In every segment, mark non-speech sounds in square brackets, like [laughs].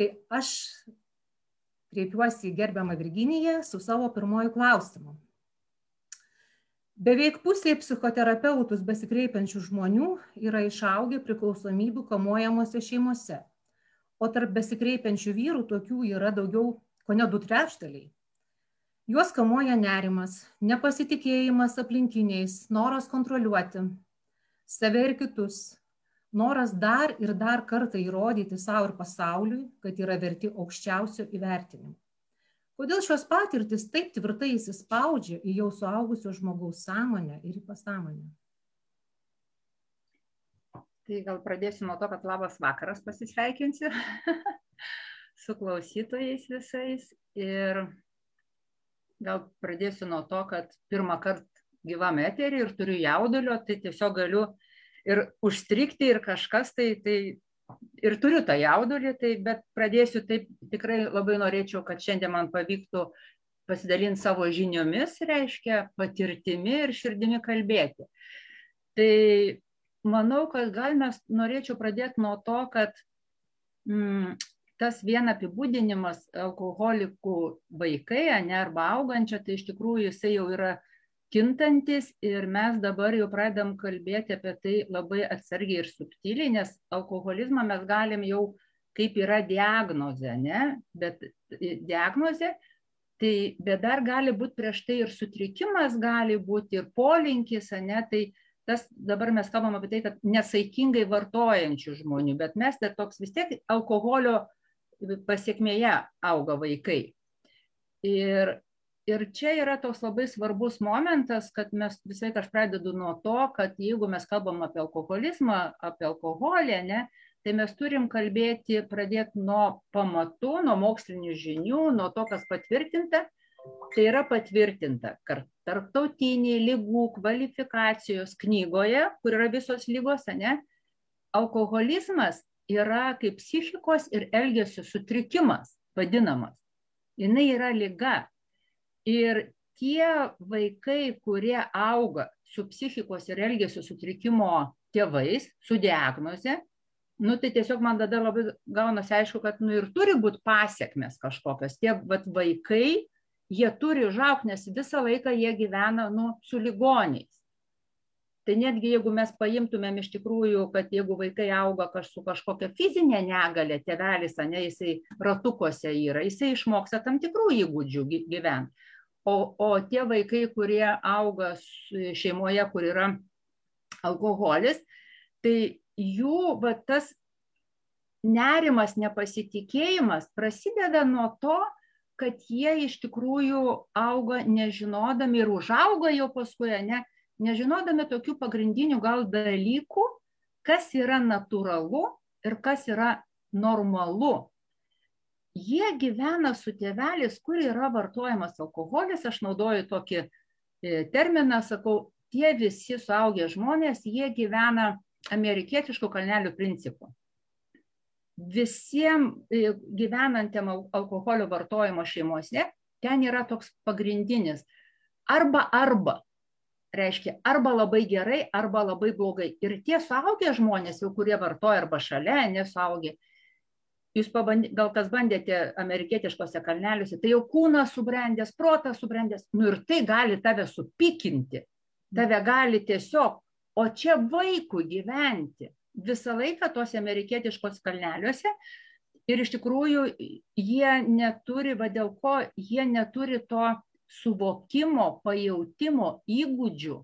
Tai aš kreipiuosi į gerbiamą Virginiją su savo pirmoju klausimu. Beveik pusė psichoterapeutus besikreipiančių žmonių yra išaugę priklausomybių kamuojamuose šeimose, o tarp besikreipiančių vyrų tokių yra daugiau, ko ne du trečdaliai. Juos kamuoja nerimas, nepasitikėjimas aplinkiniais, noras kontroliuoti save ir kitus, noras dar ir dar kartą įrodyti savo ir pasauliui, kad yra verti aukščiausio įvertinimo. Kodėl šios patirtis taip tvirtai įsispaudžia į jau suaugusio žmogaus sąmonę ir į pasąmonę? Tai gal pradėsiu nuo to, kad labas vakaras pasisveikinsiu [laughs] su klausytojais visais. Ir gal pradėsiu nuo to, kad pirmą kartą gyvam eterį ir turiu jaudulio, tai tiesiog galiu ir užstrikti ir kažkas tai, tai ir turiu tą jaudulį, tai, bet pradėsiu taip, tikrai labai norėčiau, kad šiandien man pavyktų pasidalinti savo žiniomis, reiškia patirtimi ir širdimi kalbėti. Tai manau, kad gal mes norėčiau pradėti nuo to, kad mm, tas vien apibūdinimas alkoholikų vaikai, ne arba augančio, tai iš tikrųjų jisai jau yra kintantis ir mes dabar jau pradedam kalbėti apie tai labai atsargiai ir subtiliai, nes alkoholizmą mes galim jau kaip yra diagnozė, ne? bet diagnozė, tai bet dar gali būti prieš tai ir sutrikimas, gali būti ir polinkis, ne? tai tas dabar mes kalbam apie tai, kad nesaikingai vartojančių žmonių, bet mes dar toks vis tiek alkoholio pasiekmėje auga vaikai. Ir ir čia yra toks labai svarbus momentas, kad mes visai aš pradedu nuo to, kad jeigu mes kalbam apie alkoholizmą, apie alkoholį, ne, tai mes turim kalbėti, pradėti nuo pamatų, nuo mokslinių žinių, nuo to, kas patvirtinta. Tai yra patvirtinta, kad tarptautiniai lygų kvalifikacijos knygoje, kur yra visos lygos, ne, alkoholizmas yra kaip psichikos ir elgesio sutrikimas vadinamas. Jis yra lyga, Ir tie vaikai, kurie auga su psichikos ir elgesio sutrikimo tėvais, su diagnoze, nu tai tiesiog man tada labai gaunasi aišku, kad nu ir turi būti pasiekmes kažkokios. Tie vat, vaikai, jie turi užaukti, nes visą laiką jie gyvena nu, su ligoniais. Tai netgi jeigu mes paimtumėm iš tikrųjų, kad jeigu vaikai auga kaž, su kažkokia fizinė negalė, tėvelis, ne, jisai ratukuose yra, jisai išmoksta tam tikrų įgūdžių gyventi. O, o tie vaikai, kurie auga šeimoje, kur yra alkoholis, tai jų va, tas nerimas, nepasitikėjimas prasideda nuo to, kad jie iš tikrųjų auga nežinodami ir užauga jau paskui, ne, nežinodami tokių pagrindinių gal dalykų, kas yra natūralu ir kas yra normalu jie gyvena su tėveliais, kur yra vartojamas alkoholis, aš naudoju tokį e, terminą, sakau, tie visi suaugę žmonės, jie gyvena amerikietiškų kalnelių principu. Visiems e, gyvenantiem alkoholio vartojimo šeimose ten yra toks pagrindinis arba arba. Reiškia, arba labai gerai, arba labai blogai. Ir tie suaugę žmonės, jau kurie vartoja arba šalia, nesuaugę, jūs pabandy, gal kas bandėte amerikietiškose kalneliuose, tai jau kūnas subrendęs, protas subrendęs, nu ir tai gali tave supykinti, tave gali tiesiog, o čia vaikų gyventi visą laiką tuose amerikietiškos kalneliuose ir iš tikrųjų jie neturi, va dėl ko jie neturi to suvokimo, pajautimo, įgūdžių,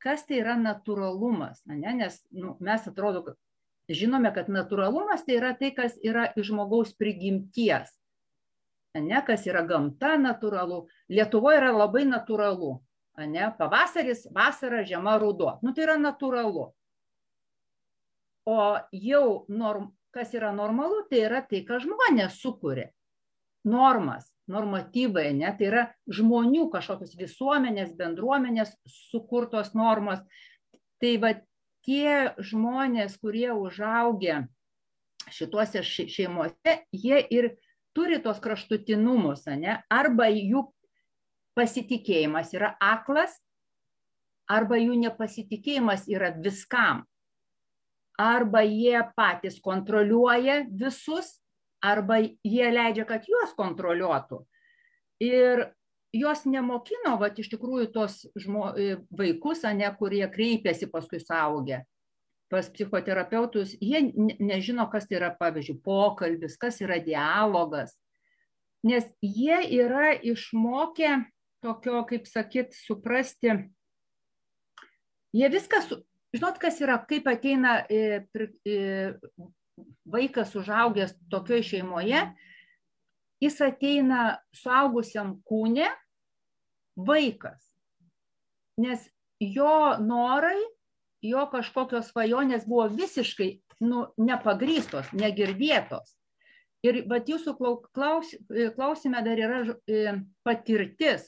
kas tai yra natūralumas, ne? nes nu, mes atrodo, žinome, kad natūralumas tai yra tai, kas yra iš žmogaus prigimties. Ne, kas yra gamta natūralu. Lietuvoje yra labai natūralu. Ne, pavasaris, vasara, žiema, ruduo. Nu, tai yra natūralu. O jau, norm, kas yra normalu, tai yra tai, ką žmonės sukuria. Normas, normatyvai, ne, tai yra žmonių kažkokios visuomenės, bendruomenės sukurtos normos. Tai va tie žmonės, kurie užaugę šituose šeimose, jie ir turi tos kraštutinumus, ne? arba jų pasitikėjimas yra aklas, arba jų nepasitikėjimas yra viskam, arba jie patys kontroliuoja visus, arba jie leidžia, kad juos kontroliuotų. Ir jos nemokino, va, iš tikrųjų, tos žmo, vaikus, ne, kurie kreipiasi paskui saugę pas psichoterapeutus, jie nežino, kas tai yra, pavyzdžiui, pokalbis, kas yra dialogas, nes jie yra išmokę tokio, kaip sakyt, suprasti, jie viskas, žinot, kas yra, kaip ateina vaikas užaugęs tokioj šeimoje, jis ateina suaugusiam kūne vaikas, nes jo norai jo kažkokios svajonės buvo visiškai nu, nepagrystos, negirdėtos. Ir vat jūsų klaus, klausime dar yra e, patirtis.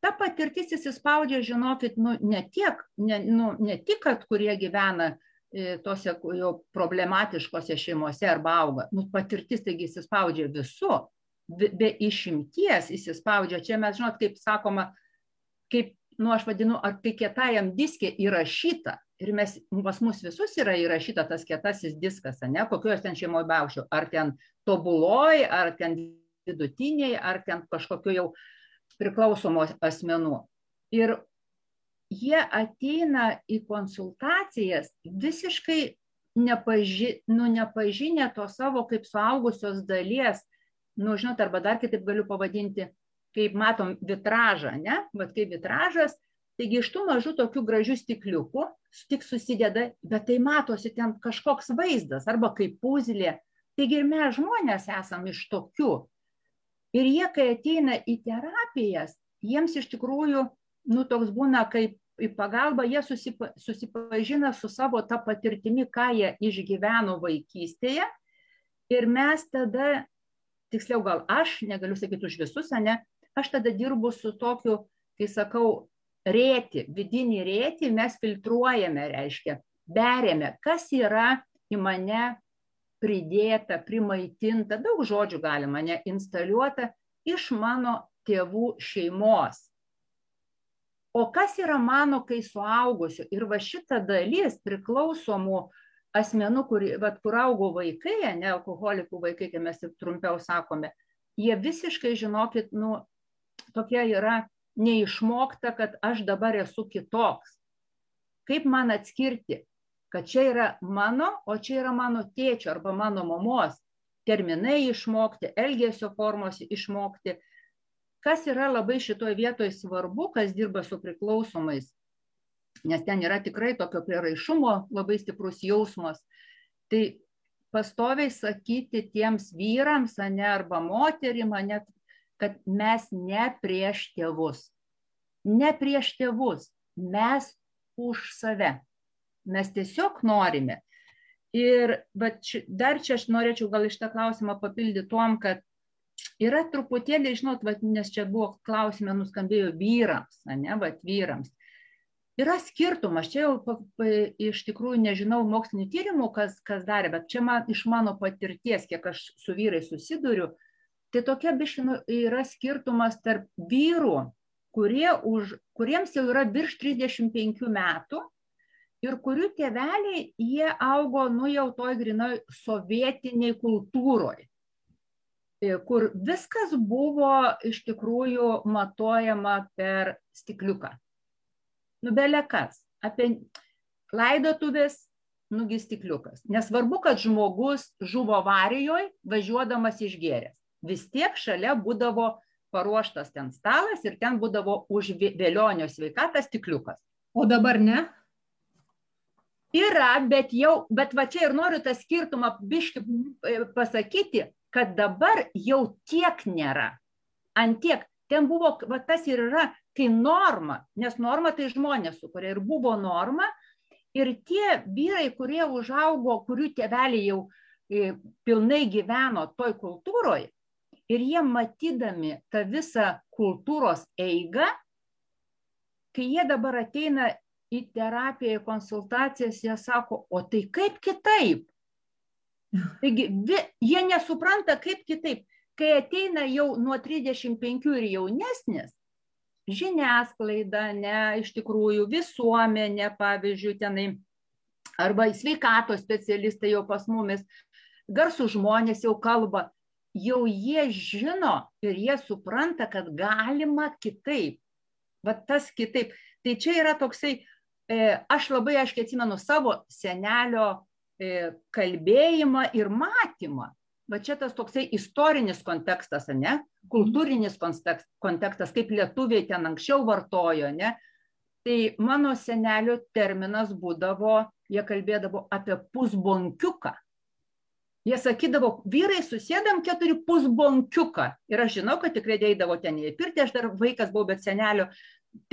Ta patirtis įsispaudžia, žinokit, nu, ne, tiek, ne, nu, ne tik, kad kurie gyvena e, tose jau problematiškose šeimose arba auga. Nu, patirtis taigi įsispaudžia visu, be, išimties įsispaudžia. Čia mes, žinot, kaip sakoma, kaip, nu, aš vadinu, ar tai kietajam diskė įrašyta ir mes pas mus visus yra įrašyta tas kietasis diskas ane kokioj aš ten šeimoj beaugčiau ar ten tobuloj ar ten vidutinėj ar ten kažkokių jau priklausomų asmenų ir jie ateina į konsultacijas visiškai nepaži, nu, nepažinę to savo kaip suaugusios dalies, nu, žinot, arba dar kitaip galiu pavadinti, kaip matom vitražą, ne, bet kaip vitražas, taigi iš tų mažų tokių gražių stikliukų tik susideda bet tai matosi ten kažkoks vaizdas arba kaip puzlė. Taigi ir mes žmonės esam iš tokių. Ir jie kai ateina į terapijas jiems iš tikrųjų nu toks būna kaip į pagalbą jie susipa, susipažina su savo ta patirtimi, ką jie išgyveno vaikystėje. Ir mes tada, tiksliau gal aš, negaliu sakyti už visus, ne, aš tada dirbu su tokiu, kai sakau, rėti, vidinį rėti mes filtruojame, reiškia, berėme, kas yra į mane pridėta, primaitinta, daug žodžių galima, ne, instaliuota iš mano tėvų šeimos. O kas yra mano, kai suaugusiu? Ir va šita dalis priklausomų asmenų, kur, vat, kur augo vaikai, ne alkoholikų vaikai, kai mes taip trumpiau sakome, jie visiškai, žinokit, nu, tokie yra neišmokta, kad aš dabar esu kitoks. Kaip man atskirti, kad čia yra mano, o čia yra mano tėčio arba mano mamos terminai išmokti, elgesio formos išmokti. Kas yra labai šitoje vietoje svarbu, kas dirba su priklausomais, nes ten yra tikrai tokio prieraišumo labai stiprus jausmas. Tai pastoviai sakyti tiems vyrams, ne, arba moterim, ne, kad mes ne prieš tėvus. Ne prieš tėvus, mes už save. Mes tiesiog norime. Ir bet ši, dar čia aš norėčiau gal iš tą klausimą papildyti tuom, kad yra truputėlį, žinot, vat, nes čia buvo klausime nuskambėjo vyrams, ne, vat vyrams. Yra skirtumas, čia jau iš tikrųjų nežinau mokslinių tyrimų, kas, kas darė, bet čia man, iš mano patirties, kiek aš su vyrai susiduriu, tai tokia biškinu yra skirtumas tarp vyrų, kurie už, kuriems jau yra virš 35 metų ir kurių tėveliai, jie augo, nu jau toj grinai sovietiniai kultūroje kur viskas buvo iš tikrųjų matuojama per stikliuką. Nu, belekas. Apie laidotuvės, nugi stikliukas. Nesvarbu, kad žmogus žuvo avarijoje, važiuodamas išgeręs vis tiek šalia būdavo paruoštas ten stalas ir ten būdavo už vėlionio sveikatą stikliukas. O dabar ne? Yra, bet jau, bet va čia ir noriu tą skirtumą biški e, pasakyti, kad dabar jau tiek nėra. Antiek, ten buvo, va tas ir yra, kai norma, nes norma tai žmonės sukuria ir buvo norma, ir tie vyrai, kurie užaugo, kurių tėveliai jau e, pilnai gyveno toj kultūroje, ir jie matydami tą visą kultūros eigą, kai jie dabar ateina į terapiją, į konsultacijas, jie sako, o tai kaip kitaip? Taigi, vi, jie nesupranta, kaip kitaip. Kai ateina jau nuo 35 ir jaunesnis, žiniasklaida, ne, iš tikrųjų visuomenė, pavyzdžiui, tenai, arba sveikatos specialistai jau pas mumis, garsų žmonės jau kalba, jau jie žino ir jie supranta, kad galima kitaip. Vat tas kitaip. Tai čia yra toksai, e, aš labai aiškiai atsimenu savo senelio e, kalbėjimą ir matymą. Va čia tas toksai istorinis kontekstas, ne? Kultūrinis kontekstas, kaip lietuviai ten anksčiau vartojo, ne? Tai mano senelio terminas būdavo, jie kalbėdavo apie pusbonkiuką. Jie sakydavo, vyrai susėdam keturi pusbonkiuką. Ir aš žinau, kad tikrai eidavo ten į pirtį, aš dar vaikas buvau, bet senelio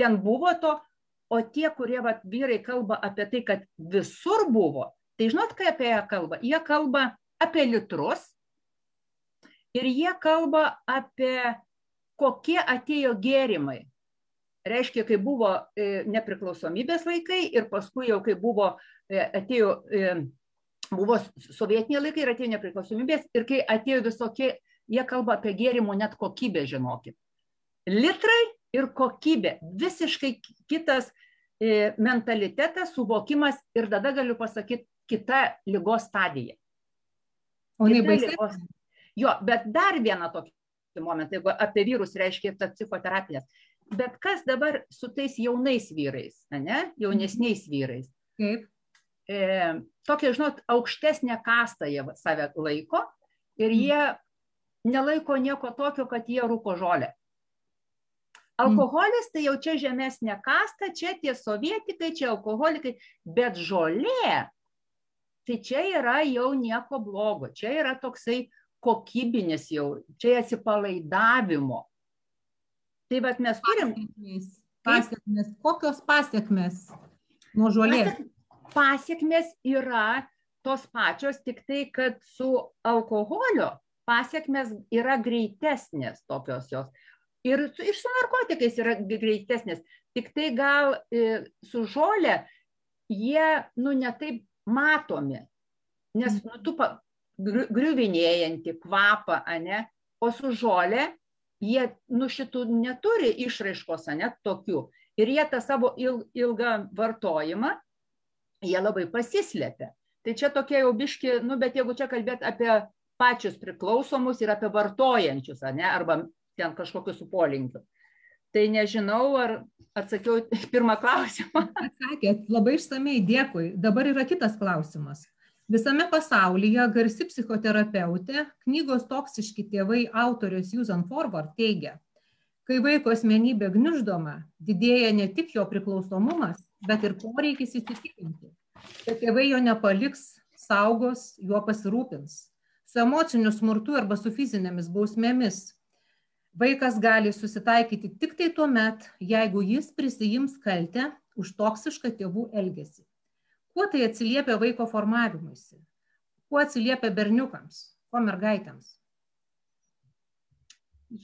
ten buvo to. O tie, kurie vat, vyrai kalba apie tai, kad visur buvo, tai žinot, kai apie ją kalba? Jie kalba apie litrus ir jie kalba apie kokie atėjo gėrimai. Reiškia, kai buvo e, nepriklausomybės laikai ir paskui jau, kai buvo, e, atėjo e, buvo sovietiniai laikai ir atėjo nepriklausomybės ir kai atėjo visokie, jie kalba apie gėrimų net kokybę, žinokit. Litrai ir kokybė, visiškai kitas mentalitetas, suvokimas ir tada galiu pasakyti kita lygos stadija. O ne baisės? Jo, bet dar vieną tokį momentą, jeigu apie vyrus reiškia tas psichoterapijas. Bet kas dabar su tais jaunais vyrais, ne, jaunesniais vyrais? Kaip? e, tokia, žinot, aukštesnė kasta jie save laiko ir Mm. jie nelaiko nieko tokio, kad jie rūko žolę. Alkoholis tai jau čia žemesnė kasta, čia tie sovietikai, čia alkoholikai, bet žolė, tai čia yra jau nieko blogo, čia yra toksai kokybinis jau, čia atsipalaidavimo. Tai vad mes turim Pasiekmės. Pasiekmes. Kokios pasiekmes nuo žolės? Pasiek- pasiekmes yra tos pačios, tik tai, kad su alkoholio pasiekmes yra greitesnės tokios jos. Ir, su- ir su narkotikais yra greitesnės. Tik tai gal e, su žolė jie, nu, netaip matomi. Nes, nu, tu pa, griuvinėjantį kvapą, ane, o su žolė jie, nu, šitų neturi išraiškos, ane, tokių. Ir jie tą savo il, ilgą vartojimą jie labai pasislėpia. Tai čia tokie jau biški, nu, bet jeigu čia kalbėt apie pačius priklausomus ir apie vartojančius, ar ne, arba ten kažkokiu su polinkiu. Tai nežinau, ar atsakiau pirmą klausimą. Atsakėt, labai išsamei dėkui. Dabar yra kitas klausimas. Visame pasaulyje garsi psichoterapeutė, knygos toksiški tėvai autorės Susan Forward teigia, kai vaiko asmenybė gniuždoma, didėja ne tik jo priklausomumas, bet ir poreikis įsitikinti, kad tėvai jo nepaliks, saugos, juo pasirūpins. Su emociniu smurtu arba su fizinėmis bausmėmis. Vaikas gali susitaikyti tik tai tuo met, jeigu jis prisijims kaltę už toksišką tėvų elgesį. Kuo tai atsiliepia vaiko formavimuisi? Kuo atsiliepia berniukams? Kuo mergaitėms?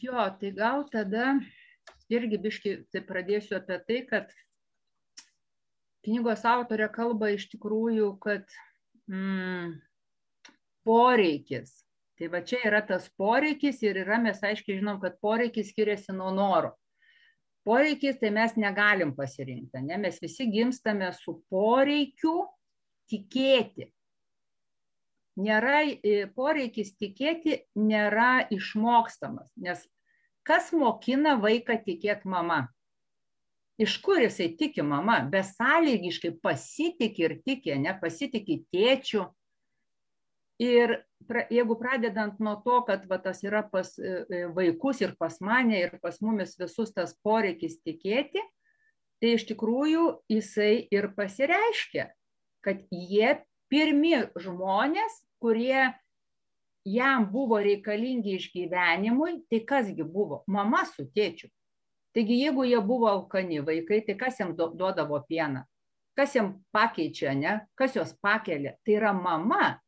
Jo, tai gal tada irgi biški tai pradėsiu apie tai, kad knygos autorė kalba iš tikrųjų, kad mm, poreikis. Tai va čia yra tas poreikis ir yra, mes aiškiai žinom, kad poreikis skiriasi nuo noro. Poreikis tai mes negalim pasirinkti, ne? mes visi gimstame su poreikiu tikėti. Nėra, e, poreikis tikėti nėra išmokstamas, nes kas mokina vaiką tikėti mama? Iš kur jisai tiki mama? Besąlygiškai pasitikė ir tikė, ne pasitikė tėčių. Ir pra, jeigu pradedant nuo to, kad va, tas yra pas e, vaikus ir pas mane ir pas mumis visus tas poreikis tikėti, tai iš tikrųjų jisai ir pasireiškia, kad jie pirmi žmonės, kurie jam buvo reikalingi išgyvenimui, tai kasgi buvo? Mama su tėčiu. Taigi jeigu jie buvo alkani vaikai, tai kas jam duodavo pieną? Kas jam pakeičia, ne? Kas juos pakelia? Tai yra mama.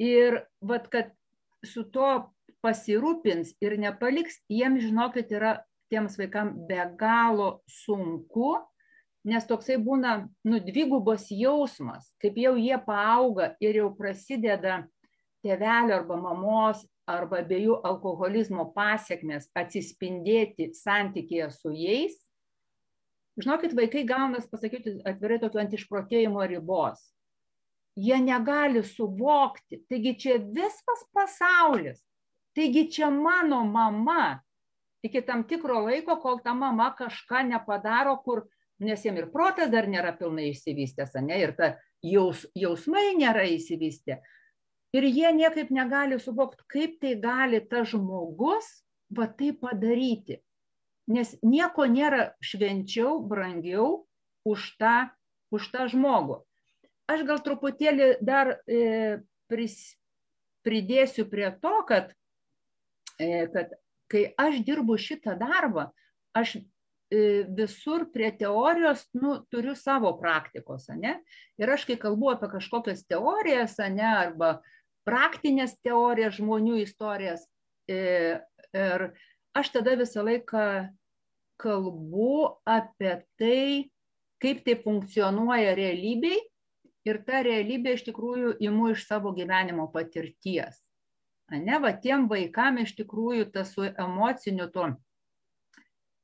Ir vad, kad su to pasirūpins ir nepaliks, jiems, žinokit, yra tiems vaikams be galo sunku, nes toksai būna, nu, dvigubas jausmas, kaip jau jie paauga ir jau prasideda tėvelio arba mamos arba abiejų alkoholizmo pasiekmes atsispindėti santykėje su jais. Žinokit, vaikai gaunas, pasakyti atvirai, tokio ant išprotėjimo ribos. Jie negali suvokti. Taigi čia visas pasaulis. Taigi čia mano mama iki tam tikro laiko kol ta mama kažką nepadaro kur nes jiem ir protas dar nėra pilnai išsivystęs ane ir ta jaus jausmai nėra išsivystę. Ir jie niekaip negali suvokt kaip tai gali tas žmogus va taip padaryti. Nes nieko nėra švenčiau brangiau už tą už tą žmogų aš gal truputėlį dar e, pris, pridėsiu prie to kad e, kad kai aš dirbu šitą darbą aš E, visur prie teorijos nu, turiu savo praktikos, ne? Ir aš, kai kalbu apie kažkokias teorijas, ne, arba praktinės teorijas, žmonių istorijas, e, ir aš tada visą laiką kalbu apie tai, kaip tai funkcionuoja realybėj ir tą realybę iš tikrųjų imu iš savo gyvenimo patirties. Ne, va tiem vaikam iš tikrųjų tas su emociniu tuo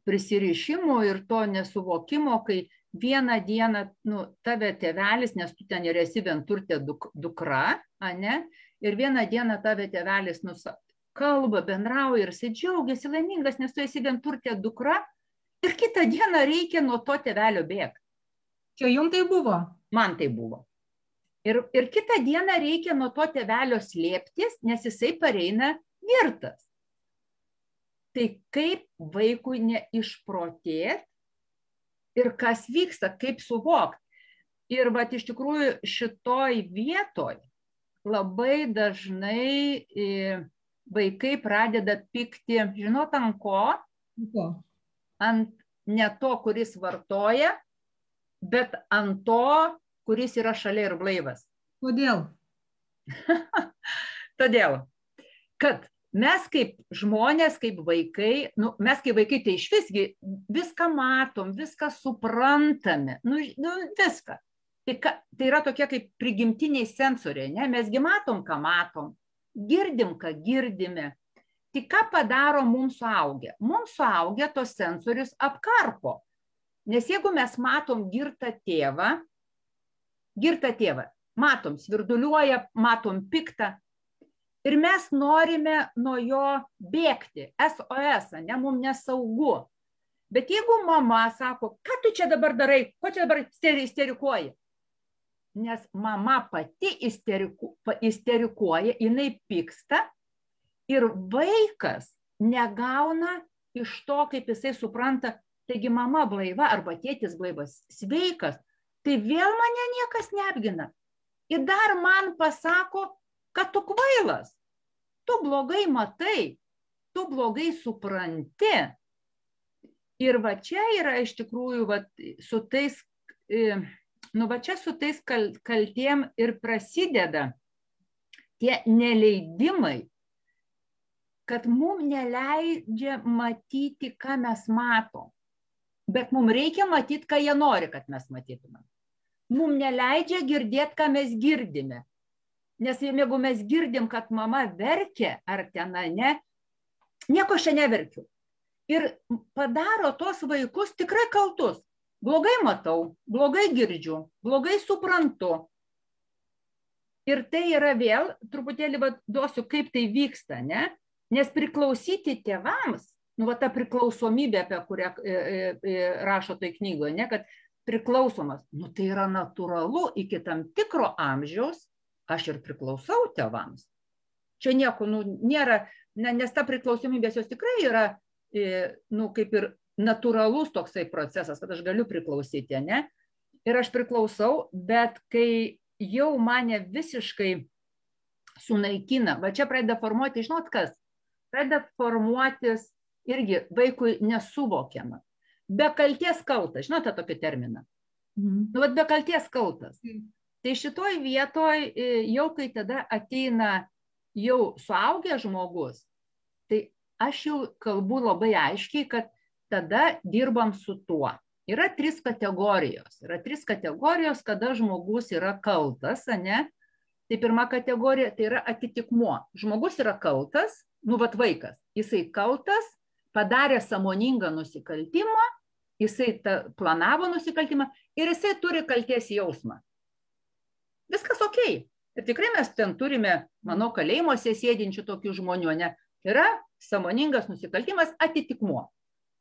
prisirišimo ir to nesuvokimo, kai vieną dieną nu, tave tėvelis, nes tu ten ir esi vienturtė duk, dukra, ne, ir vieną dieną tave tėvelis nus, kalba, bendrauja ir jisai džiaugiasi laimingas, nes tu esi vienturtė dukra ir kitą dieną reikia nuo to tėvelio bėgti. Čia jums tai buvo? Man tai buvo. Ir, ir kitą dieną reikia nuo to tėvelio slėptis, nes jisai pareina girtas tai kaip vaikui neišprotėt ir kas vyksta, kaip suvokti. Ir va iš tikrųjų šitoj vietoj labai dažnai e, vaikai pradeda pikti, žinot, ant ko? ko? Ant ne to, kuris vartoja, bet ant to, kuris yra šalia ir blaivas. Kodėl? [laughs] Todėl, kad mes kaip žmonės, kaip vaikai, nu, mes kaip vaikai tai iš visgi viską matom, viską suprantame, nu, nu viską. Tai, ka, tai yra tokie kaip prigimtiniai sensoriai, ne? mesgi matom, ką matom, girdim, ką girdime. Tai ką padaro mums suaugę? Mums suaugę tos sensorius apkarpo. Nes jeigu mes matom girtą tėvą, girtą tėvą, matom, svirduliuoja, matom piktą, ir mes norime nuo jo bėgti, SOS, ne, mums nesaugu. Bet jeigu mama sako, ką tu čia dabar darai, ko čia dabar isterikuoji? Nes mama pati isteriku, isterikuoja, jinai pyksta ir vaikas negauna iš to, kaip jisai supranta, taigi mama blaiva arba tėtis blaivas, sveikas, tai vėl mane niekas neapgina. Ir dar man pasako, kad tu kvailas, tu blogai matai, tu blogai supranti. Ir va čia yra iš tikrųjų va, su tais, e, nu va čia su tais kal, kaltiem ir prasideda tie neleidimai, kad mums neleidžia matyti, ką mes matom. Bet mums reikia matyti, ką jie nori, kad mes matytume. Mums neleidžia girdėti, ką mes girdime. Nes jeigu mes girdim, kad mama verkia ar ten ne, nieko aš čia neverkiu. Ir padaro tos vaikus tikrai kaltus. Blogai matau, blogai girdžiu, blogai suprantu. Ir tai yra vėl, truputėlį va, duosiu, kaip tai vyksta, ne? Nes priklausyti tėvams, nu, va, ta priklausomybė, apie kurią e, e, e, rašo tai knygoje, ne, kad priklausomas, nu, tai yra natūralu iki tam tikro amžiaus, aš ir priklausau tėvams. Čia nieko, nu, nėra, ne, nes ta priklausomybės jos tikrai yra, e, nu, kaip ir natūralus toksai procesas, kad aš galiu priklausyti, ne? Ir aš priklausau, bet kai jau mane visiškai sunaikina, va čia pradeda formuoti, žinot kas, pradeda formuotis irgi vaikui nesuvokiama. Be kalties kaltas, žinote tokį terminą? Mhm. Nu, bet be kalties kaltas. Mhm. Tai šitoj vietoj e, jau kai tada ateina jau suaugęs žmogus, tai aš jau kalbu labai aiškiai, kad tada dirbam su tuo. Yra trys kategorijos. Yra trys kategorijos, kada žmogus yra kaltas, ne? Tai pirma kategorija tai yra atitikmuo. Žmogus yra kaltas, nu vat vaikas, jisai kaltas, padarė samoningą nusikaltimą, jisai ta, planavo nusikaltimą ir jisai turi kalties jausmą viskas ok. Ir tikrai mes ten turime, manau, kalėjimuose sėdinčių tokių žmonių, ne? yra samoningas nusikaltimas atitikmuo.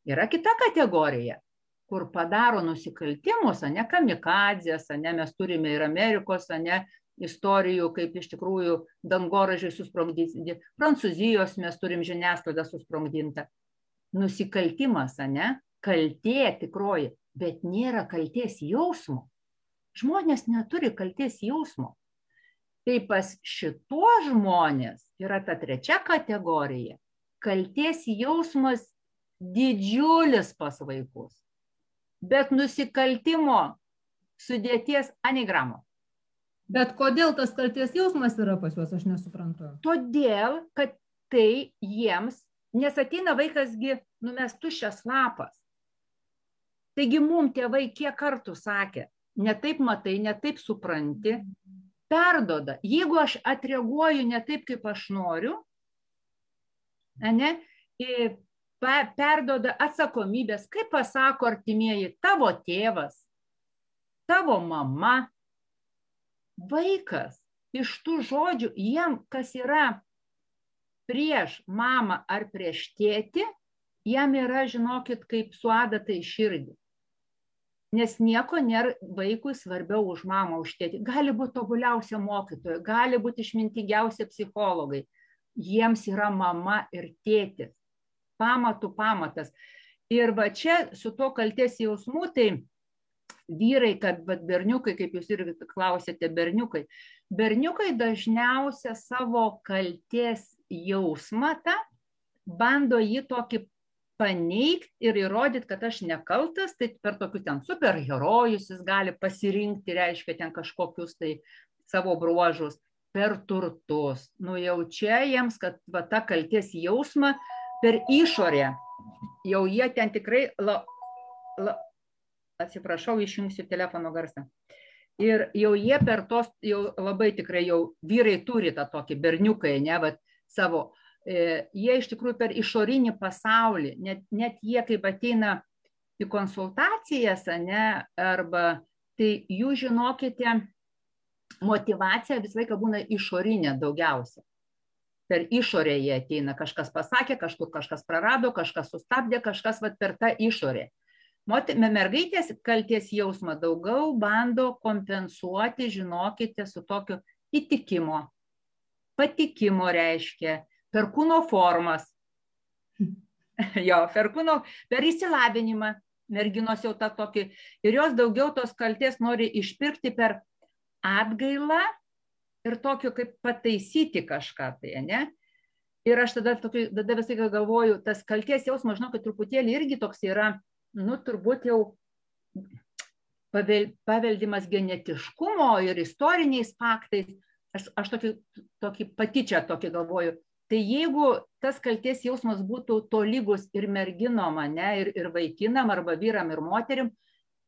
Yra kita kategorija, kur padaro nusikaltimus, ne kamikadzės, ne mes turime ir Amerikos, ne istorijų, kaip iš tikrųjų dangoražiai susprogdinti, Prancūzijos mes turim žiniasklaidą susprogdintą. Nusikaltimas, ne, kaltė tikroji, bet nėra kalties jausmo. Žmonės neturi kalties jausmo. Tai pas šituo žmonės yra ta trečia kategorija. Kalties jausmas didžiulis pas vaikus. Bet nusikaltimo sudėties anigramo. Bet kodėl tas kalties jausmas yra pas juos, aš nesuprantu. Todėl, kad tai jiems, nes ateina vaikasgi, nu mes tuščias lapas. Taigi mums tėvai kiek kartų sakė, ne taip matai, ne taip supranti, perdoda. Jeigu aš atreaguoju ne taip, kaip aš noriu, ne, perdoda atsakomybės, kaip pasako artimieji, tavo tėvas, tavo mama, vaikas iš tų žodžių, jiem kas yra prieš mamą ar prieš tėtį, jam yra, žinokit, kaip su adata į širdį. Nes nieko nėra vaikui svarbiau už mamą, už tėtį. Gali būti tobuliausia mokytoja, gali būti išmintingiausia psichologai. Jiems yra mama ir tėtis. Pamatų pamatas. Ir va čia su to kalties jausmu, tai vyrai, kad bet berniukai, kaip jūs irgi klausėte, berniukai, berniukai dažniausia savo kalties jausmą tą bando jį tokį paneigti ir įrodyti, kad aš nekaltas, tai per tokius ten superherojus jis gali pasirinkti, reiškia ten kažkokius tai savo bruožus, per turtus. Nu jau čia jiems, kad va ta kalties jausma per išorę, jau jie ten tikrai la, la, atsiprašau, išjungsiu telefono garsą. Ir jau jie per tos, jau labai tikrai jau vyrai turi tą tokį berniukai, ne, va, savo, jie iš tikrųjų per išorinį pasaulį, net, net jie kaip ateina į konsultacijas, ne, arba tai jų žinokite, motivacija visą laiką būna išorinė daugiausia. Per išorę jie ateina, kažkas pasakė, kažkur kažkas prarado, kažkas sustabdė, kažkas vat, per tą išorę. Mergaitės kalties jausmą daugiau bando kompensuoti, žinokite, su tokiu įtikimo, patikimo reiškia, [laughs] per kūno formas. jo, per kūno, per įsilavinimą merginos jau tą tokį. Ir jos daugiau tos kalties nori išpirkti per atgailą ir tokio kaip pataisyti kažką tai, ne? Ir aš tada, tokį, tada visai galvoju, tas kalties jausmas, žinau, kad truputėlį irgi toks yra nu, turbūt jau paveldimas genetiškumo ir istoriniais faktais. Aš, aš tokį, tokį patyčią tokį galvoju. Tai jeigu tas kalties jausmas būtų tolygus ir merginom, ne, ir, ir vaikinam, arba vyram ir moterim,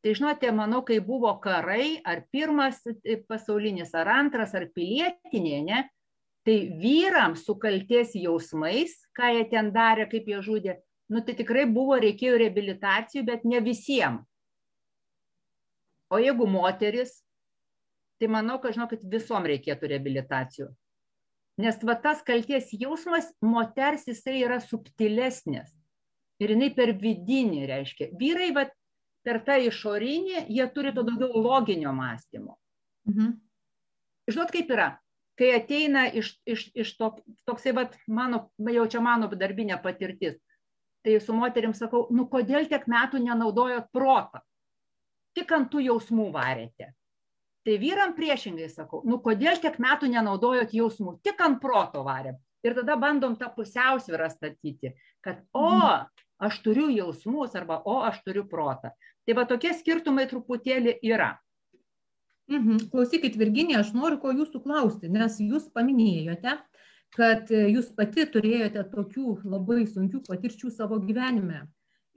tai žinote, manau, kai buvo karai, ar pirmas pasaulinis, ar antras, ar pilietinė, ne, tai vyrams su kalties jausmais, ką jie ten darė, kaip jie žudė, nu tai tikrai buvo, reikėjo reabilitacijų, bet ne visiems. O jeigu moteris, tai manau, kad žinokit, visom reikėtų reabilitacijų. Nes va tas kalties jausmas moters jisai yra subtilesnis. Ir jinai per vidinį reiškia. Vyrai va, per tą išorinį, jie turi to daugiau loginio mąstymo. Mhm. Žinot, kaip yra? Kai ateina iš, iš, iš to, toksai, va, mano, jau čia mano darbinė patirtis tai su moterim sakau, nu kodėl tiek metų nenaudojot protą? Tik ant tų jausmų varėte. Tai vyram priešingai sakau, nu kodėl tiek metų nenaudojot jausmų, tik ant proto varėm. Ir tada bandom tą pusiausvyrą statyti, kad o, aš turiu jausmus arba o, aš turiu protą. Tai va tokie skirtumai truputėlį yra. Mhm. Klausykit, Virginija, aš noriu ko jūsų klausti, nes jūs paminėjote, kad jūs pati turėjote tokių labai sunkių patirčių savo gyvenime.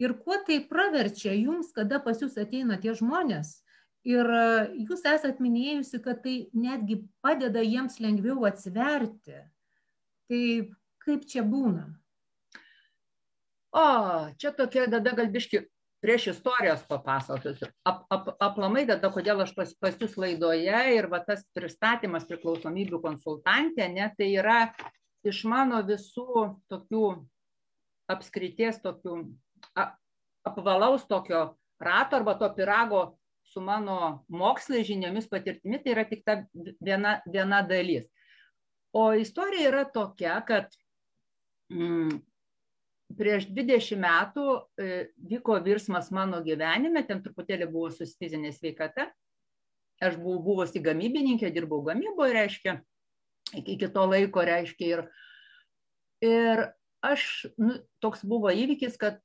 Ir kuo tai praverčia jums, kada pas jūs ateina tie žmonės? Ir e, jūs esat minėjusi, kad tai netgi padeda jiems lengviau atsiverti. Tai kaip čia būna? O, čia tokia tada galbiški prieš istorijos papasakosiu. Ap, ap, aplamai tada, kodėl aš pas, pas jūs laidoje ir va tas pristatymas priklausomybių konsultantė, ne, tai yra iš mano visų tokių apskrities, tokių apvalaus tokio rato arba to pirago su mano mokslai žiniomis patirtimi, tai yra tik ta viena, viena dalis. O istorija yra tokia, kad mm, prieš 20 metų e, vyko virsmas mano gyvenime, ten truputėlį buvo su fizinė sveikata. Aš buvau buvusi gamybininkė, dirbau gamyboje, reiškia, iki to laiko, reiškia, ir, ir aš, nu, toks buvo įvykis, kad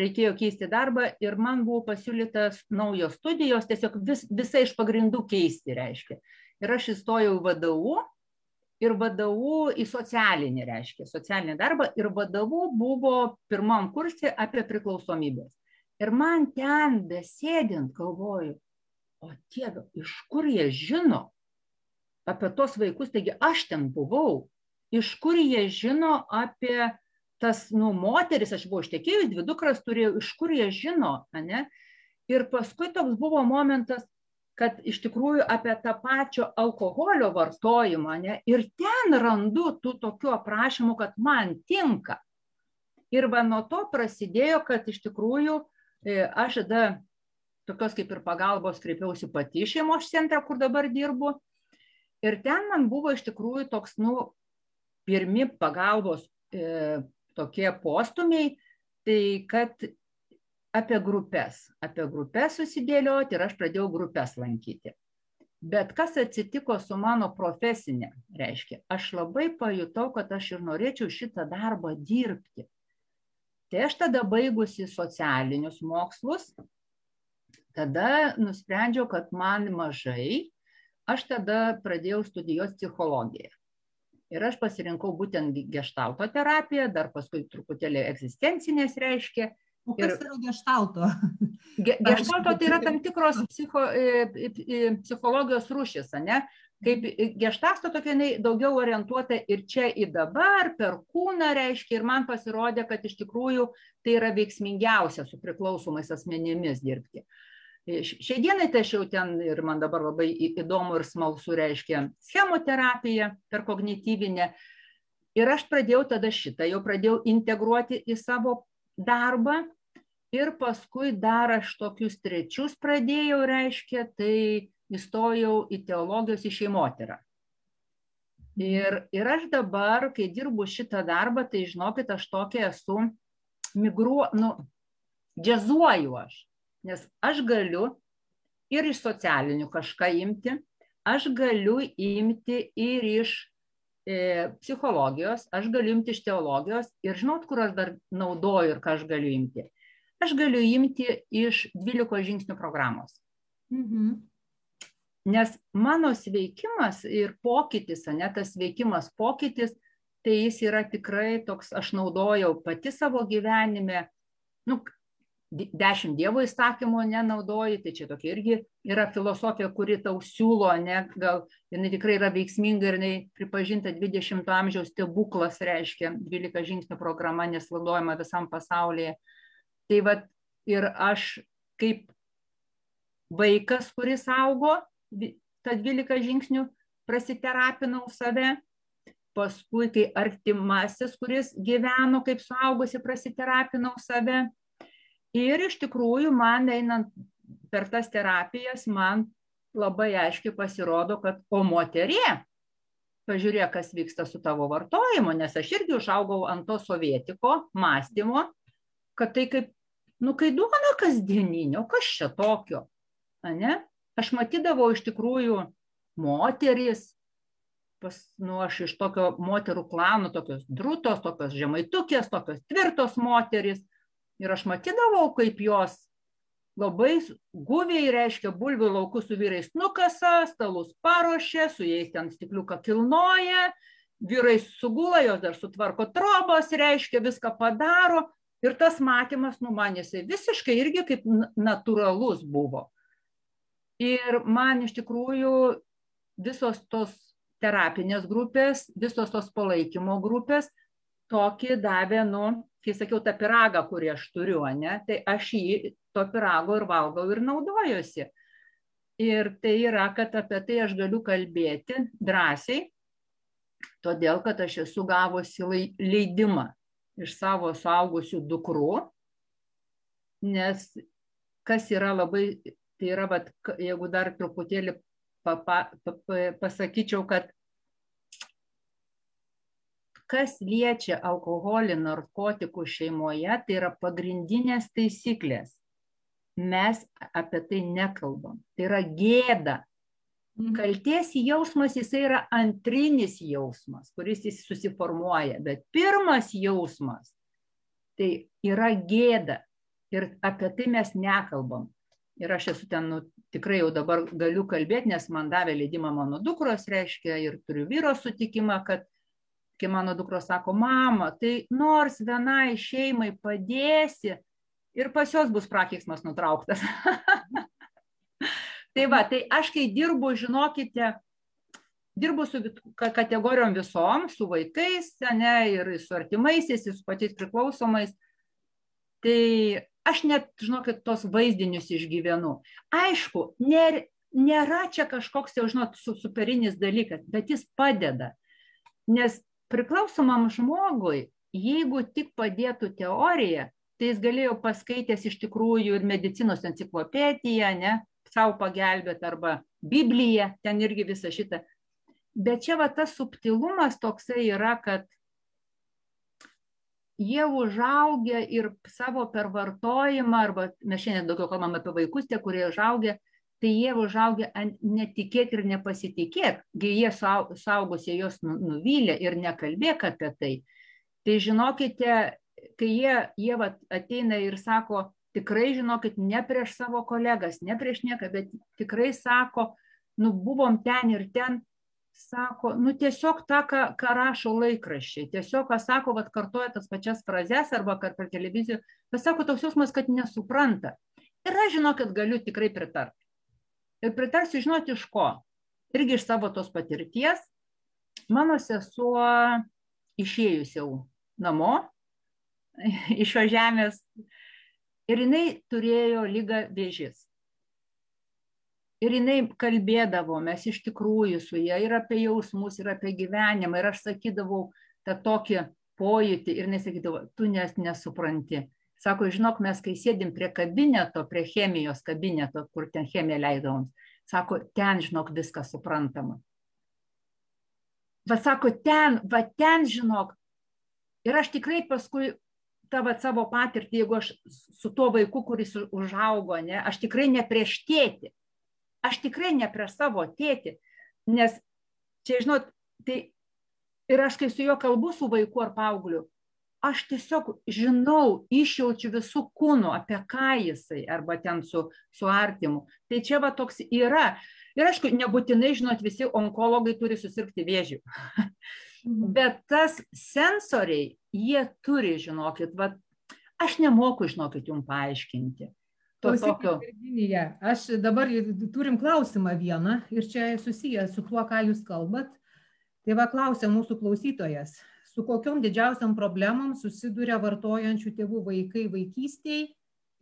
reikėjo keisti darbą ir man buvo pasiūlytas naujos studijos, tiesiog vis, visai iš pagrindų keisti reiškia. Ir aš įstojau į VDU ir VDU į socialinį reiškia, socialinį darbą ir VDU buvo pirmam kursė apie priklausomybės. Ir man ten besėdint galvoju, o tiek, iš kur jie žino apie tos vaikus, taigi aš ten buvau, iš kur jie žino apie tas, nu, moteris, aš buvau ištekėjus, dvi dukras turėjau, iš kur jie žino, ne? Ir paskui toks buvo momentas, kad iš tikrųjų apie tą pačio alkoholio vartojimą, ne? Ir ten randu tų tokių aprašymų, kad man tinka. Ir va nuo to prasidėjo, kad iš tikrųjų e, aš tada tokios kaip ir pagalbos kreipiausi pati šeimos centrą, kur dabar dirbu. Ir ten man buvo iš tikrųjų toks, nu, pirmi pagalbos e, tokie postumiai, tai kad apie grupės, apie grupės susidėlioti ir aš pradėjau grupės lankyti. Bet kas atsitiko su mano profesinė, reiškia, aš labai pajutau, kad aš ir norėčiau šitą darbą dirbti. Tai aš tada baigusi socialinius mokslus, tada nusprendžiau, kad man mažai, aš tada pradėjau studijuoti psichologiją ir aš pasirinkau būtent gestalto terapiją, dar paskui truputėlį egzistencinės reiškia. O kas ir, yra gestalto? [laughs] Ge, gestalto tai yra tam tikros psicho, psichologijos rūšis, ne? Kaip gestalto tokia jinai daugiau orientuota ir čia į dabar, per kūną reiškia, ir man pasirodė, kad iš tikrųjų tai yra veiksmingiausia su priklausomais asmenėmis dirbti. Uh, Šiai dienai tai aš jau ten ir man dabar labai įdomu ir smalsu reiškia schemoterapija per kognityvinę. Ir aš pradėjau tada šitą, jau pradėjau integruoti į savo darbą. Ir paskui dar aš tokius trečius pradėjau, reiškia, tai įstojau į teologijos į šeimotyrą. Ir, ir aš dabar, kai dirbu šitą darbą, tai žinokit, aš tokia esu, migruo, nu, džiazuoju aš nes aš galiu ir iš socialinių kažką imti, aš galiu imti ir iš e, psichologijos, aš galiu imti iš teologijos ir žinot, kur aš dar naudoju ir ką aš galiu imti. Aš galiu imti iš 12 žingsnių programos. Mhm. Nes mano sveikimas ir pokytis, ne tas veikimas pokytis, tai jis yra tikrai toks, aš naudojau pati savo gyvenime, nu, dešimt dievo įsakymų nenaudoji, tai čia tokia irgi yra filosofija, kuri tau siūlo, ne, gal jinai tikrai yra veiksminga ir jinai pripažinta 20-ojo amžiaus stebuklas, reiškia 12 žingsnių programa, nes naudojama visam pasaulyje. Tai vad ir aš kaip vaikas, kuris augo, tą 12 žingsnių prasiterapinau save, paskui kai artimasis, kuris gyveno kaip suaugusi, prasiterapinau save ir iš tikrųjų man einant per tas terapijas man labai aiškiai pasirodo, kad o moterie, pažiūrėk, kas vyksta su tavo vartojimu, nes aš irgi užaugau ant to sovietiko mąstymo, kad tai kaip, nu, kai duona kasdieninio, kas čia tokio, ne? Aš matydavau iš tikrųjų moteris, pas, nu, aš iš tokio moterų klanų, tokios drūtos, tokios žemaitukės, tokios tvirtos moteris, Ir aš matydavau, kaip jos labai guviai, reiškia, bulvių laukus su vyrais nukasa, stalus paruošia, su jais ten stikliuką kilnoja, vyrai sugula, jos dar sutvarko trobos, reiškia, viską padaro. Ir tas matymas, nu, man jisai visiškai irgi kaip natūralus buvo. Ir man iš tikrųjų visos tos terapinės grupės, visos tos palaikymo grupės tokį davė, nu, kai sakiau, tą piragą, kurį aš turiu, ne, tai aš jį to pirago ir valgau ir naudojuosi. Ir tai yra, kad apie tai aš galiu kalbėti drąsiai, todėl kad aš esu gavusi leidimą iš savo suaugusių dukrų, nes kas yra labai, tai yra, vat, jeigu dar truputėlį papa, papa, pasakyčiau, kad kas liečia alkoholį, narkotikų šeimoje, tai yra pagrindinės taisyklės. Mes apie tai nekalbam. Tai yra gėda. Mhm. Kalties jausmas jisai yra antrinis jausmas, kuris jis susiformuoja, bet pirmas jausmas tai yra gėda ir apie tai mes nekalbam. Ir aš esu ten, nu, tikrai jau dabar galiu kalbėti, nes man davė leidimą mano dukros, reiškia, ir turiu vyro sutikimą, kad kai mano dukros sako, mama, tai nors vienai šeimai padėsi ir pas jos bus prakeiksmas nutrauktas. [laughs] tai va, tai aš kai dirbu, žinokite, dirbu su kategorijom visom, su vaikais, ne, ir su artimaisiais, ir su pačiais priklausomais. Tai aš net, žinokit, tos vaizdinius išgyvenu. Aišku, nėra, nėra čia kažkoks jau, žinot, superinis dalykas, bet jis padeda. Nes priklausomam žmogui, jeigu tik padėtų teorija, tai jis galėjo paskaitęs iš tikrųjų ir medicinos enciklopediją, ne, savo pagelbėti arba Bibliją, ten irgi visą šitą. Bet čia va tas subtilumas toksai yra, kad jie užaugia ir savo pervartojimą, arba mes šiandien daugiau kalbame apie vaikus, tie, kurie užaugia, tai jie užaugę ant netikėk ir nepasitikėk, kai jie saugosi jos nu, nuvylė ir nekalbėk apie tai. Tai žinokite, kai jie, jie vat, ateina ir sako, tikrai žinokit, ne prieš savo kolegas, ne prieš nieką, bet tikrai sako, nu buvom ten ir ten, sako, nu tiesiog tą, ką, ką rašo laikraščiai, tiesiog, ką sako, vat kartoja tas pačias frazes arba kad per televiziją, bet sako toks jausmas, kad nesupranta. Ir aš žinokit, galiu tikrai pritarti. Ir pritarsiu žinoti iš ko. Irgi iš savo tos patirties. Mano sesuo išėjus jau namo [laughs] iš šios žemės ir jinai turėjo lygą vėžys. Ir jinai kalbėdavo, mes iš tikrųjų su ją ir apie jausmus, ir apie gyvenimą. Ir aš sakydavau tą tokį pojūtį ir nesakydavau, tu nes nesupranti. Sako, žinok, mes kai sėdim prie kabineto, prie chemijos kabineto, kur ten chemiją leidavom, sako, ten, žinok, viskas suprantama. Va, sako, ten, va, ten, žinok. Ir aš tikrai paskui tą va, savo patirtį, jeigu aš su tuo vaiku, kuris užaugo, ne, aš tikrai ne prieš tėtį. Aš tikrai ne prieš savo tėtį. Nes čia, žinot, tai ir aš kai su juo kalbu su vaiku ar paaugliu, aš tiesiog žinau, išjaučiu visų kūnų, apie ką jisai, arba ten su, su artimu. Tai čia va toks yra. Ir aišku, nebūtinai, žinot, visi onkologai turi susirgti vėžių. Mhm. Bet tas sensoriai, jie turi, žinokit, va, aš nemoku, žinokit, jums paaiškinti. Tokio... Virginija, aš dabar turim klausimą vieną ir čia susijęs su tuo, ką jūs kalbat. Tai va klausia mūsų klausytojas su kokiom didžiausiam problemom susiduria vartojančių tėvų vaikai vaikystėje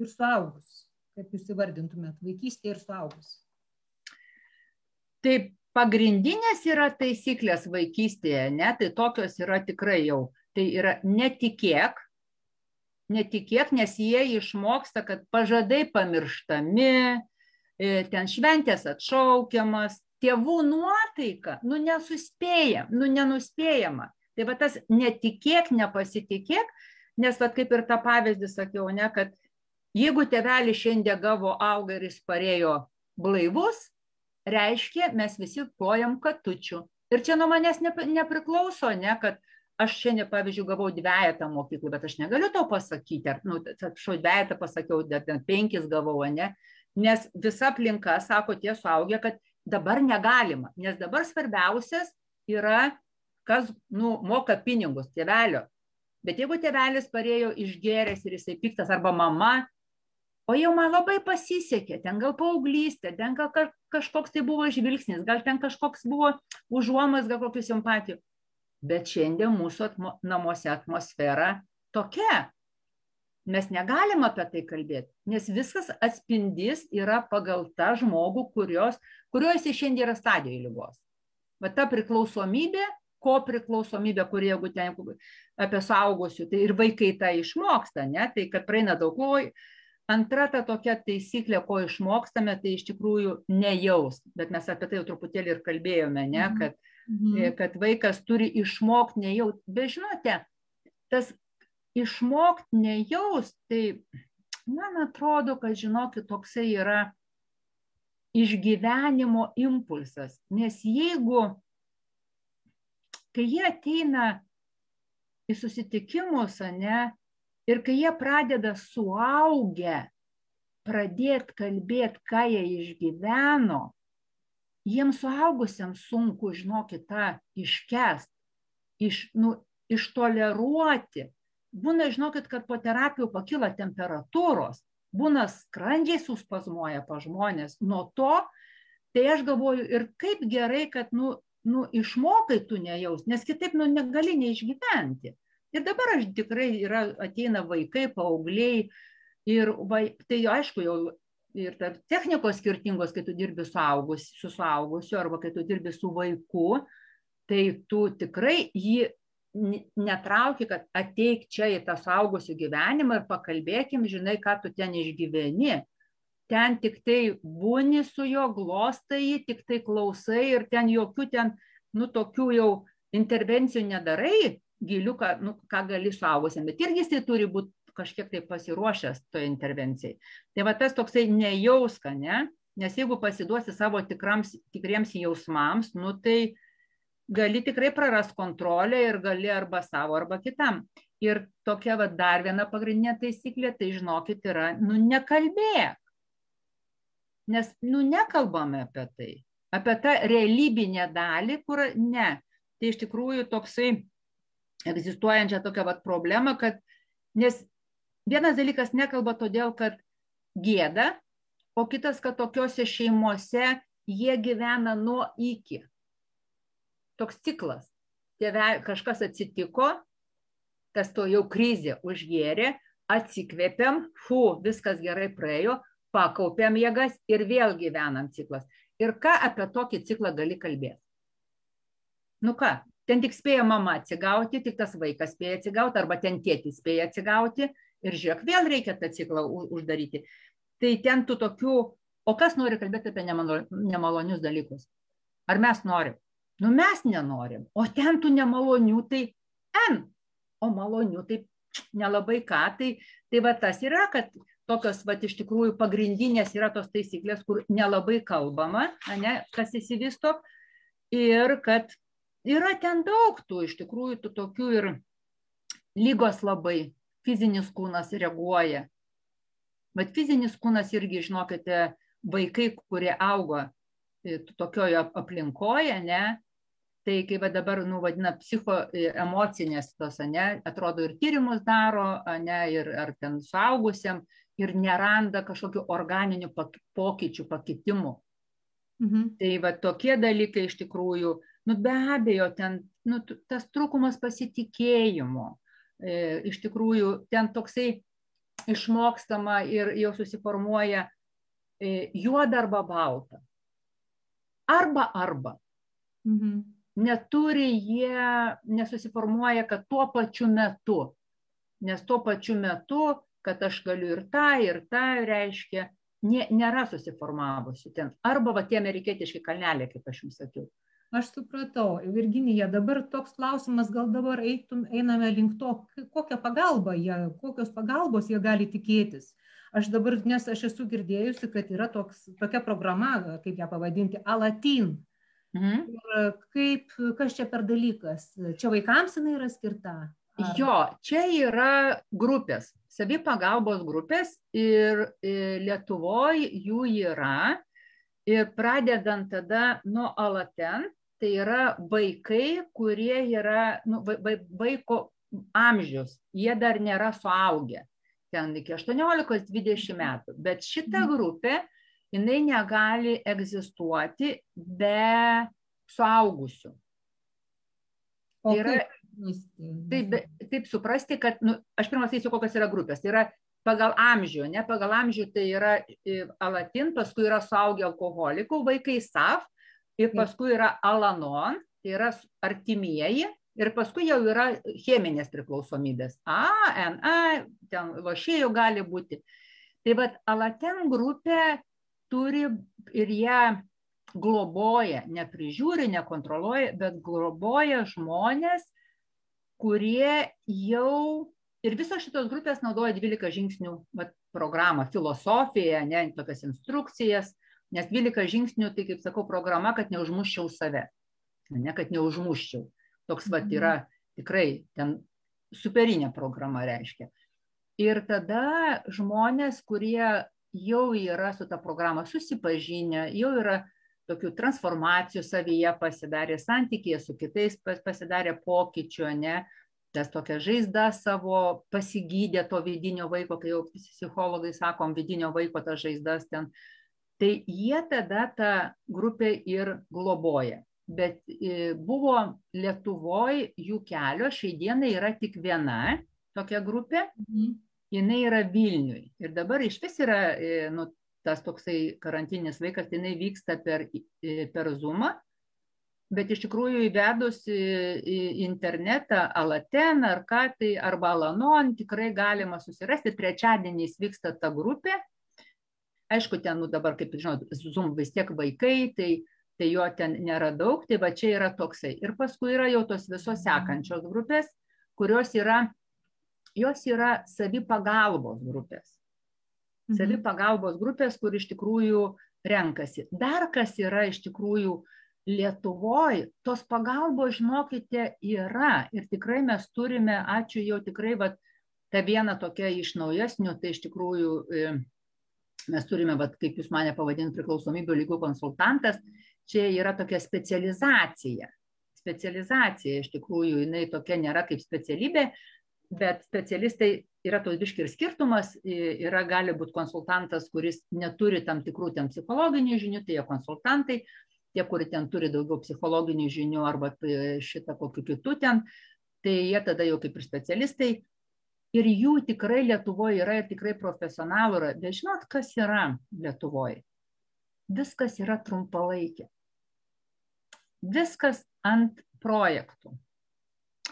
ir suaugus? Kaip jūs įvardintumėt, vaikystėje ir suaugus? Tai pagrindinės yra taisyklės vaikystėje, ne, tai tokios yra tikrai jau. Tai yra netikėk, netikėk, nes jie išmoksta, kad pažadai pamirštami, e, ten šventės atšaukiamas, tėvų nuotaika, nu nesuspėja, nu nenuspėjama. Tai va tas netikėk, nepasitikėk, nes va kaip ir tą pavyzdį sakiau, ne, kad jeigu tėvelis šiandien gavo augą ir jis parėjo blaivus, reiškia, mes visi plojam katučių. Ir čia nuo manęs nepriklauso, ne, kad aš šiandien, pavyzdžiui, gavau dviejatą mokyklą, bet aš negaliu tau pasakyti, ar, nu, šau dviejatą pasakiau, bet ten penkis gavau, ne, nes visa aplinka sako tie suaugę, kad dabar negalima, nes dabar svarbiausias yra kas nu, moka pinigus tėvelio. Bet jeigu tėvelis parėjo išgeręs ir jisai piktas arba mama, o jau man labai pasisekė, ten gal paauglystė, ten gal kažkoks tai buvo žvilgsnis, gal ten kažkoks buvo užuomas, gal kokių simpatijų. Bet šiandien mūsų atmo, namuose atmosfera tokia. Mes negalim apie tai kalbėti, nes viskas atspindys yra pagal tą žmogų, kurios, kurios jis šiandien yra stadijoje lygos. Va ta priklausomybė ko priklausomybė, kur jeigu ten apie saugusių, tai ir vaikai tą išmoksta, ne, tai kad praeina daug laiko. Antra ta tokia taisyklė, ko išmokstame, tai iš tikrųjų nejaus, bet mes apie tai jau truputėlį ir kalbėjome, ne, mhm. kad, mhm. kad vaikas turi išmokti nejaus. Bet žinote, tas išmokti nejaus, tai man atrodo, kad žinokit, toksai yra išgyvenimo impulsas. Nes jeigu, kai jie ateina į susitikimus, ne, ir kai jie pradeda suaugę pradėti kalbėti, ką jie išgyveno, jiems suaugusiems sunku, žinokit, tą iškest, iš, nu, ištoleruoti. Būna, žinokit, kad po terapijų pakyla temperatūros, būna skrandžiai suspazmuoja pa žmonės. Nuo to, tai aš galvoju, ir kaip gerai, kad, nu, nu išmokai tu nejaus, nes kitaip, nu, negali neišgyventi. Ir dabar aš tikrai yra, ateina vaikai, paaugliai, ir vai, tai aišku, jau ir tarp technikos skirtingos, kai tu dirbi suaugus, su suaugusiu arba kai tu dirbi su vaiku, tai tu tikrai jį netrauki, kad ateik čia į tą saugusių gyvenimą ir pakalbėkim, žinai, ką tu ten išgyveni. Ten tik tai būni su juo, glostai jį, tik tai klausai ir ten jokių ten, nu, tokių jau intervencijų nedarai, gilių, ką, nu, ką gali suaugusiam, bet irgi jisai turi būti kažkiek tai pasiruošęs toje intervencijai. Tai va tas toksai nejauska, ne? Nes jeigu pasiduosi savo tikrams, tikriems jausmams, nu tai gali tikrai praras kontrolę ir gali arba savo, arba kitam. Ir tokia va dar viena pagrindinė taisyklė, tai žinokit, yra, nu nekalbėk. Nes, nu nekalbame apie tai. Apie tą realybinę dalį, kur ne. Tai iš tikrųjų toksai egzistuojančią tokią vat problemą, kad, nes vienas dalykas nekalba todėl, kad gėda, o kitas, kad tokiuose šeimuose jie gyvena nuo iki toks ciklas. Tėve, kažkas atsitiko, tas to jau krizė užgėrė, atsikvėpiam, fu, viskas gerai praėjo, pakaupiam jėgas ir vėl gyvenam ciklas. Ir ką apie tokį ciklą gali kalbėti? Nu ką, ten tik spėja mama atsigauti, tik tas vaikas spėja atsigauti, arba ten tėtis spėja atsigauti ir žiūrėk, vėl reikia tą ciklą uždaryti. Tai ten tų tokių, o kas nori kalbėti apie nemalonius dalykus? Ar mes norim? Nu mes nenorim, o ten tų nemalonių tai N, o malonių tai nelabai ką. Tai, tai va tas yra, kad tokios va iš tikrųjų pagrindinės yra tos taisyklės, kur nelabai kalbama, ne, kas įsivysto. Ir kad yra ten daug tų iš tikrųjų tų tokių ir lygos labai, fizinis kūnas reaguoja. Bet fizinis kūnas irgi, žinokite, vaikai, kurie augo e, tokioje aplinkoje, ne, tai kai va dabar nu vadina psichoemocinės tos, ne, atrodo ir tyrimus daro, ne, ir ar ten suaugusiam, ir neranda kažkokių organinių pokyčių, pakitimų. Mhm. Tai va tokie dalykai iš tikrųjų, nu be abejo, ten nu, tas trūkumas pasitikėjimo, e, iš tikrųjų ten toksai išmokstama ir jau susiformuoja e, juoda arba balta. Arba arba. Mhm neturi jie, nesusiformuoja, kad tuo pačiu metu. Nes tuo pačiu metu, kad aš galiu ir tą, ir tą, reiškia, nė, nėra susiformavusi ten. Arba va tie amerikietiški kalneliai, kaip aš jums sakiau. Aš supratau, Virginija, dabar toks klausimas, gal dabar eitum, einame link to, kokią pagalbą jie, kokios pagalbos jie gali tikėtis. Aš dabar, nes aš esu girdėjusi, kad yra toks, tokia programa, kaip ją pavadinti, Alatin Mhm. Ir kaip, kas čia per dalykas? Čia vaikams jinai yra skirta? Jo, čia yra grupės, savipagalbos grupės ir Lietuvoje jų yra. Ir pradedant tada nuo Alaten, tai yra vaikai, kurie yra nu, vaiko amžius, jie dar nėra suaugę, ten iki 18-20 metų. Bet šita mhm. grupė, jinai negali egzistuoti be suaugusių. Tai yra, taip, taip suprasti, kad, nu, aš pirmas sakysiu, kokios yra grupės. Tai yra pagal amžių, ne pagal amžių tai yra alatin, paskui yra suaugę alkoholikų, vaikai SAF ir paskui yra alanon, tai yra artimieji ir paskui jau yra cheminės priklausomybės. A, NA, ten lošėjų gali būti. Tai vad Alaten grupė turi ir ją globoja, neprižiūri, nekontroliuoja, bet globoja žmonės, kurie jau ir visos šitos grupės naudoja 12 žingsnių vat, programą, filosofiją, ne, tokias instrukcijas, nes 12 žingsnių, tai kaip sakau, programa, kad neužmuščiau save, ne, kad neužmuščiau. Toks vat mhm. yra tikrai ten superinė programa reiškia. Ir tada žmonės, kurie jau yra su ta programa susipažinę, jau yra tokių transformacijų savyje pasidarė, santykėje su kitais pasidarė pokyčių, ne, tas tokia žaizda savo pasigydė to vidinio vaiko, kai jau psichologai sakom, vidinio vaiko tas žaizdas ten, tai jie tada tą grupę ir globoja. Bet buvo Lietuvoje jų kelio, šiai dienai yra tik viena tokia grupė, mhm. jinai yra Vilniui. Ir dabar iš vis yra nu, tas toksai karantininis laikas, tai jinai vyksta per, per Zoomą, bet iš tikrųjų įvedus į internetą Alaten ar ką tai, arba Alanon, tikrai galima susirasti, trečiadieniais vyksta ta grupė. Aišku, ten, nu dabar, kaip žinot, Zoom vis tiek vaikai, tai, tai jo ten nėra daug, tai va čia yra toksai. Ir paskui yra jau tos visos sekančios grupės, kurios yra, jos yra savipagalbos grupės savipagalbos grupės, kur iš tikrųjų renkasi. Dar kas yra iš tikrųjų Lietuvoje, tos pagalbos, žinokite, yra ir tikrai mes turime, ačiū jau tikrai, va, ta viena tokia iš naujesnių, tai iš tikrųjų e, mes turime, va, kaip jūs mane pavadinti, priklausomybių lygų konsultantas, čia yra tokia specializacija. Specializacija iš tikrųjų, jinai tokia nėra kaip specialybė, bet specialistai yra toks biški ir skirtumas, yra gali būti konsultantas, kuris neturi tam tikrų ten psichologinių žinių, tai jie konsultantai, tie, kurie ten turi daugiau psichologinių žinių arba šitą kokiu kitų ten, tai jie tada jau kaip ir specialistai. Ir jų tikrai Lietuvoje yra ir tikrai profesionalų yra. Bet žinot, kas yra Lietuvoje? Viskas yra trumpalaikė. Viskas ant projektų.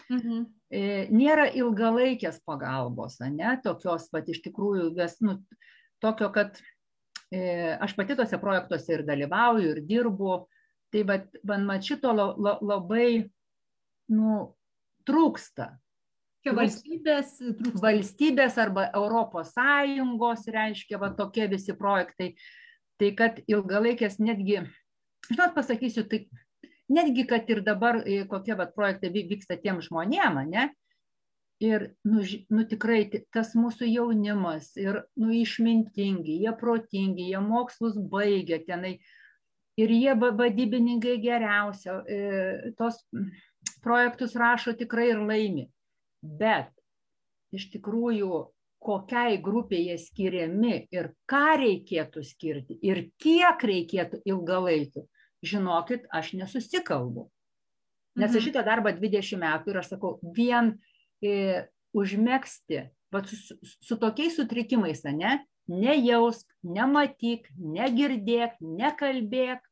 Mhm. E, nėra ilgalaikės pagalbos, ne, tokios, pat iš tikrųjų, ves, nu, tokio, kad e, aš pati tose projektuose ir dalyvauju, ir dirbu, tai bet man, man šito la, la, labai, nu, trūksta. Čia valstybės, trūksta. valstybės arba Europos Sąjungos reiškia va tokie visi projektai. Tai kad ilgalaikės netgi, žinot, pasakysiu, tai netgi kad ir dabar e, kokie vat projektai vyksta tiem žmonėm, ne? Ir, nu, nu tikrai, tas mūsų jaunimas, ir, nu, išmintingi, jie protingi, jie mokslus baigia tenai, ir jie vadybininkai geriausia, e, tos projektus rašo tikrai ir laimi. Bet iš tikrųjų, kokiai grupiai jie skiriami ir ką reikėtų skirti ir kiek reikėtų ilgalaikių, žinokit, aš nesusikalbu. Nes aš mhm. šitą darbą 20 metų ir aš sakau, vien e, užmėgsti, bet su, su tokiais sutrikimais, ne, nejausk, nematyk, negirdėk, nekalbėk,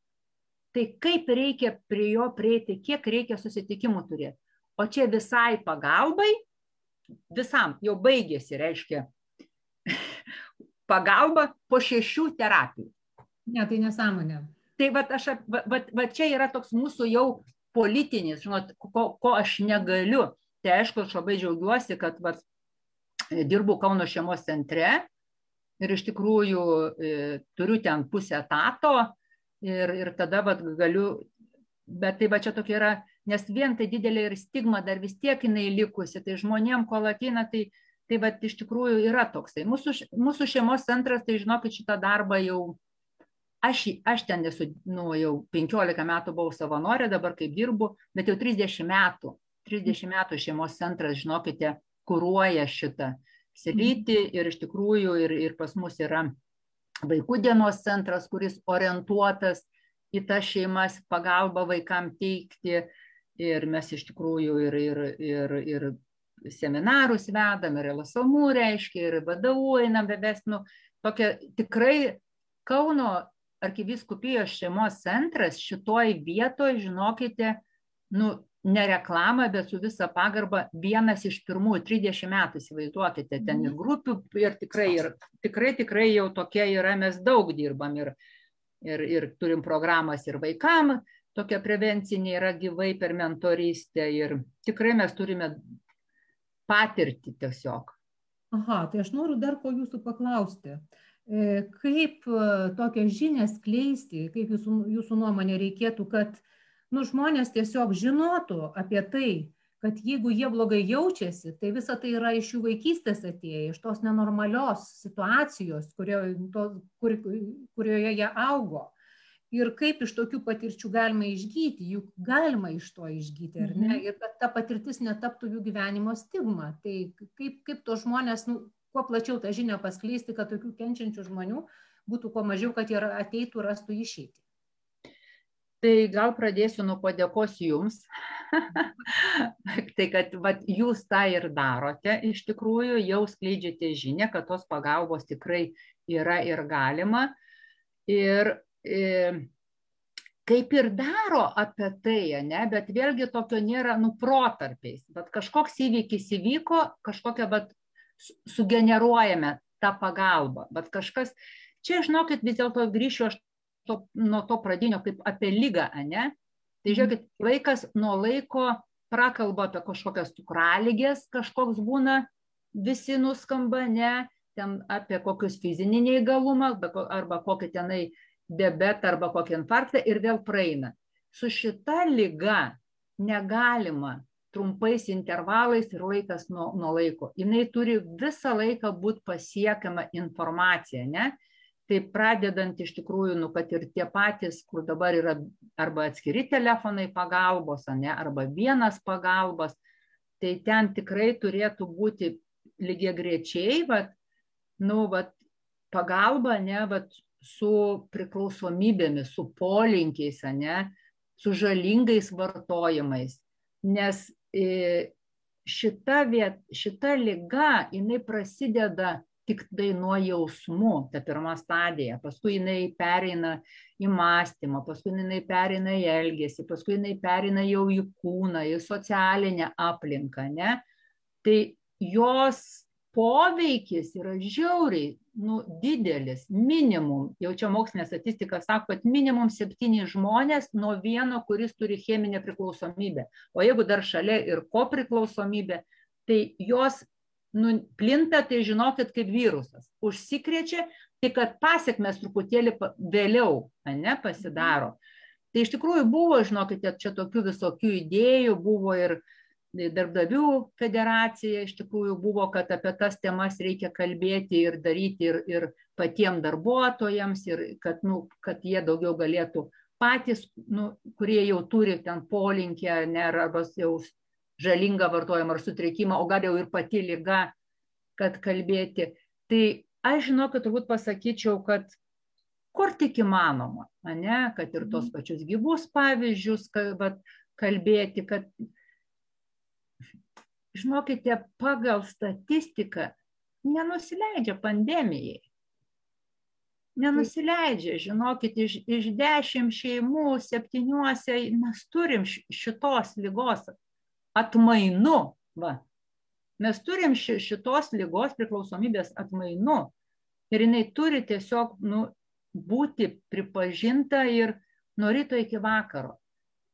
tai kaip reikia prie jo prieiti, kiek reikia susitikimų turėti. O čia visai pagalbai, visam jau baigėsi, reiškia, [laughs] pagalba po šešių terapijų. Ne, tai nesąmonė tai vat aš va, va, va čia yra toks mūsų jau politinis, žinot, ko, ko aš negaliu. Tai aišku, aš labai džiaugiuosi, kad vat, dirbu Kauno šeimos centre ir iš tikrųjų e, turiu ten pusę etato ir, ir tada vat, galiu, bet tai va čia tokia yra, nes vien tai didelė ir stigma dar vis tiek jinai likusi, tai žmonėm, kol ateina, tai, tai va iš tikrųjų yra toksai. Mūsų, mūsų šeimos centras, tai žinokit, šitą darbą jau aš, aš ten esu, nu, jau 15 metų buvau savanorė, dabar kaip dirbu, bet jau 30 metų, 30 metų šeimos centras, žinokite, kūruoja šitą sritį ir iš tikrųjų ir, ir pas mus yra vaikų dienos centras, kuris orientuotas į tas šeimas pagalbą vaikam teikti ir mes iš tikrųjų ir, ir, ir, ir seminarus vedam, ir LSMU reiškia, ir vadovų einam bevest, nu, tokia tikrai Kauno arkivyskupijos šeimos centras šitoj vietoj, žinokite, nu, ne reklamą, bet su visa pagarba vienas iš pirmųjų 30 metų, įsivaizduokite, ten ir mhm. grupių, ir tikrai, ir tikrai, tikrai jau tokie yra, mes daug dirbam ir, ir, ir turim programas ir vaikam, tokia prevencinė yra gyvai per mentorystę ir tikrai mes turime patirtį tiesiog. Aha, tai aš noriu dar ko jūsų paklausti. E, kaip e, tokią žinią skleisti, kaip jūsų, jūsų nuomonė reikėtų, kad nu, žmonės tiesiog žinotų apie tai, kad jeigu jie blogai jaučiasi, tai visa tai yra iš jų vaikystės atėję, iš tos nenormalios situacijos, kurio, to, kur, kurioje jie augo. Ir kaip iš tokių patirčių galima išgyti, juk galima iš to išgyti, ar ne? Mhm. Ir kad ta patirtis netaptų jų gyvenimo stigma. Tai kaip, kaip tos žmonės, nu, kuo plačiau tą žinią paskleisti, kad tokių kenčiančių žmonių būtų kuo mažiau, kad jie ateitų, rastų išeitį. Tai gal pradėsiu nuo padėkos jums. [laughs] tai kad vat, jūs tą ir darote, iš tikrųjų jau skleidžiate žinę, kad tos pagalbos tikrai yra ir galima. Ir e, kaip ir daro apie tai, ne, bet vėlgi tokio nėra, nu, protarpiais. Bet kažkoks įvykis įvyko, kažkokią, bet sugeneruojame tą pagalbą. Bet kažkas, čia, žinokit, vis dėlto grįšiu aš to, nuo to pradinio kaip apie lygą, ne? Tai žiūrėkit, vaikas nuo laiko prakalba apie kažkokias cukraligės, kažkoks būna, visi nuskamba, ne, ten apie kokius fizinį neįgalumą, arba kokį tenai diabetą, arba kokį infarktą ir vėl praeina. Su šita lyga negalima trumpais intervalais ir laikas nuo, nuo laiko. Jis turi visą laiką būti pasiekiama informacija, ne? tai pradedant iš tikrųjų, nu, kad ir tie patys, kur dabar yra arba atskiri telefonai pagalbos, ne, arba vienas pagalbos, tai ten tikrai turėtų būti lygiai grečiai, vat, nu, vat, pagalba, ne, vat, su priklausomybėmis, su polinkiais, ne, su žalingais vartojimais. Nes šita, viet, šita lyga, jinai prasideda tiktai nuo jausmų, ta pirma stadija, paskui jinai pereina į mąstymą, paskui jinai pereina į elgesį, paskui jinai pereina jau į kūną, į socialinę aplinką, ne? Tai jos poveikis yra žiauriai nu, didelis, minimum, jau čia mokslinė statistika sako, kad minimum septyni žmonės nuo vieno, kuris turi cheminę priklausomybę. O jeigu dar šalia ir ko priklausomybė, tai jos nu, plinta, tai žinokit, kaip virusas. Užsikrečia, tik kad pasiekmes truputėlį vėliau ne, pasidaro. Tai iš tikrųjų buvo, žinokite, čia tokių visokių idėjų, buvo ir darbdavių federacija, iš tikrųjų buvo, kad apie tas temas reikia kalbėti ir daryti ir, ir patiems darbuotojams, ir kad, nu, kad jie daugiau galėtų patys, nu, kurie jau turi ten polinkį, ne, arba jau žalingą vartojimą ar sutrikimą, o gal jau ir pati lyga, kad kalbėti. Tai aš žinau, kad turbūt pasakyčiau, kad kur tik įmanoma, ne, kad ir tos mhm. pačius gyvus pavyzdžius kad, kalbėti, kad žinokite, pagal statistiką nenusileidžia pandemijai. Nenusileidžia, žinokit, iš, iš dešimt šeimų, septyniuose mes turim šitos lygos atmainu. Va. Mes turim ši, šitos lygos priklausomybės atmainu. Ir jinai turi tiesiog nu, būti pripažinta ir nuo ryto iki vakaro.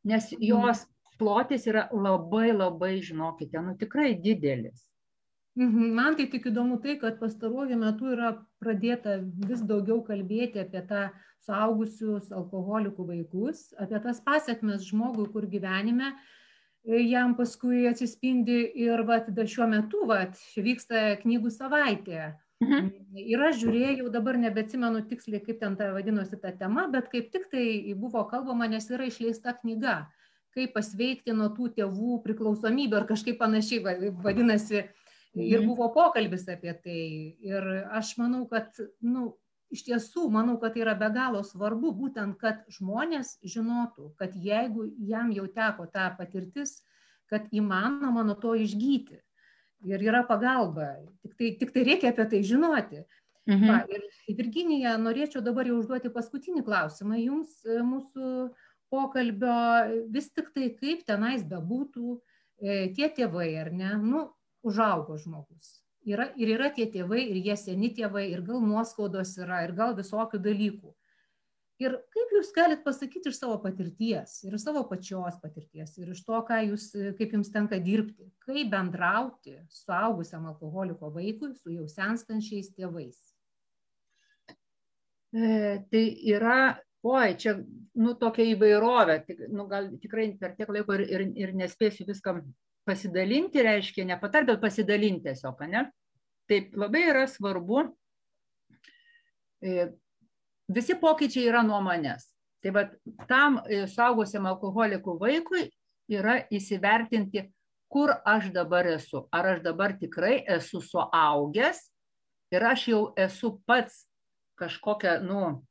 Nes mhm. jos plotis yra labai labai, žinokite, nu tikrai didelis. Mhm. Man tai tik įdomu tai, kad pastaruoju metu yra pradėta vis daugiau kalbėti apie tą suaugusius alkoholikų vaikus, apie tas pasiekmes žmogui, kur gyvenime uh, jam paskui atsispindi ir vat dar šiuo metu vat vyksta knygų savaitė. Mhm. Ir aš žiūrėjau, dabar nebeatsimenu tiksliai, kaip ten ta vadinosi ta tema, bet kaip tik tai buvo kalbama, nes yra išleista knyga, kaip pasveikti nuo tų tėvų priklausomybę ar kažkaip panašiai vadinasi. Ir mhm. buvo pokalbis apie tai. Ir aš manau, kad nu, iš tiesų manau kad tai yra be galo svarbu būtent kad žmonės žinotų kad jeigu jam jau teko ta patirtis kad įmanoma nuo to išgyti ir yra pagalba tiktai tiktai reikia apie tai žinoti mhm. Va, ir Virginija, norėčiau dabar jau užduoti paskutinį klausimą jums mūsų pokalbio, vis tik tai kaip tenais bebūtų, e, tie tėvai, ar ne, nu, užaugo žmogus. Yra, ir yra tie tėvai, ir jie seni tėvai, ir gal nuoskaudos yra, ir gal visokių dalykų. Ir kaip jūs galit pasakyti iš savo patirties, ir savo pačios patirties, ir iš to, jūs, kaip jums tenka dirbti, kaip bendrauti suaugusiam alkoholiko vaikui su jau senstančiais tėvais? E, tai yra oi čia nu tokia įvairovė tik nu gal tikrai per tiek laiko ir ir ir nespėsiu viskam pasidalinti reiškia ne patart bet pasidalint tiesiog ane? Taip labai yra svarbu e, visi pokyčiai yra nuo manęs. Tai vat tam e, suaugusiam alkoholikų vaikui yra įsivertinti kur aš dabar esu. Ar aš dabar tikrai esu suaugęs ir aš jau esu pats kažkokią nu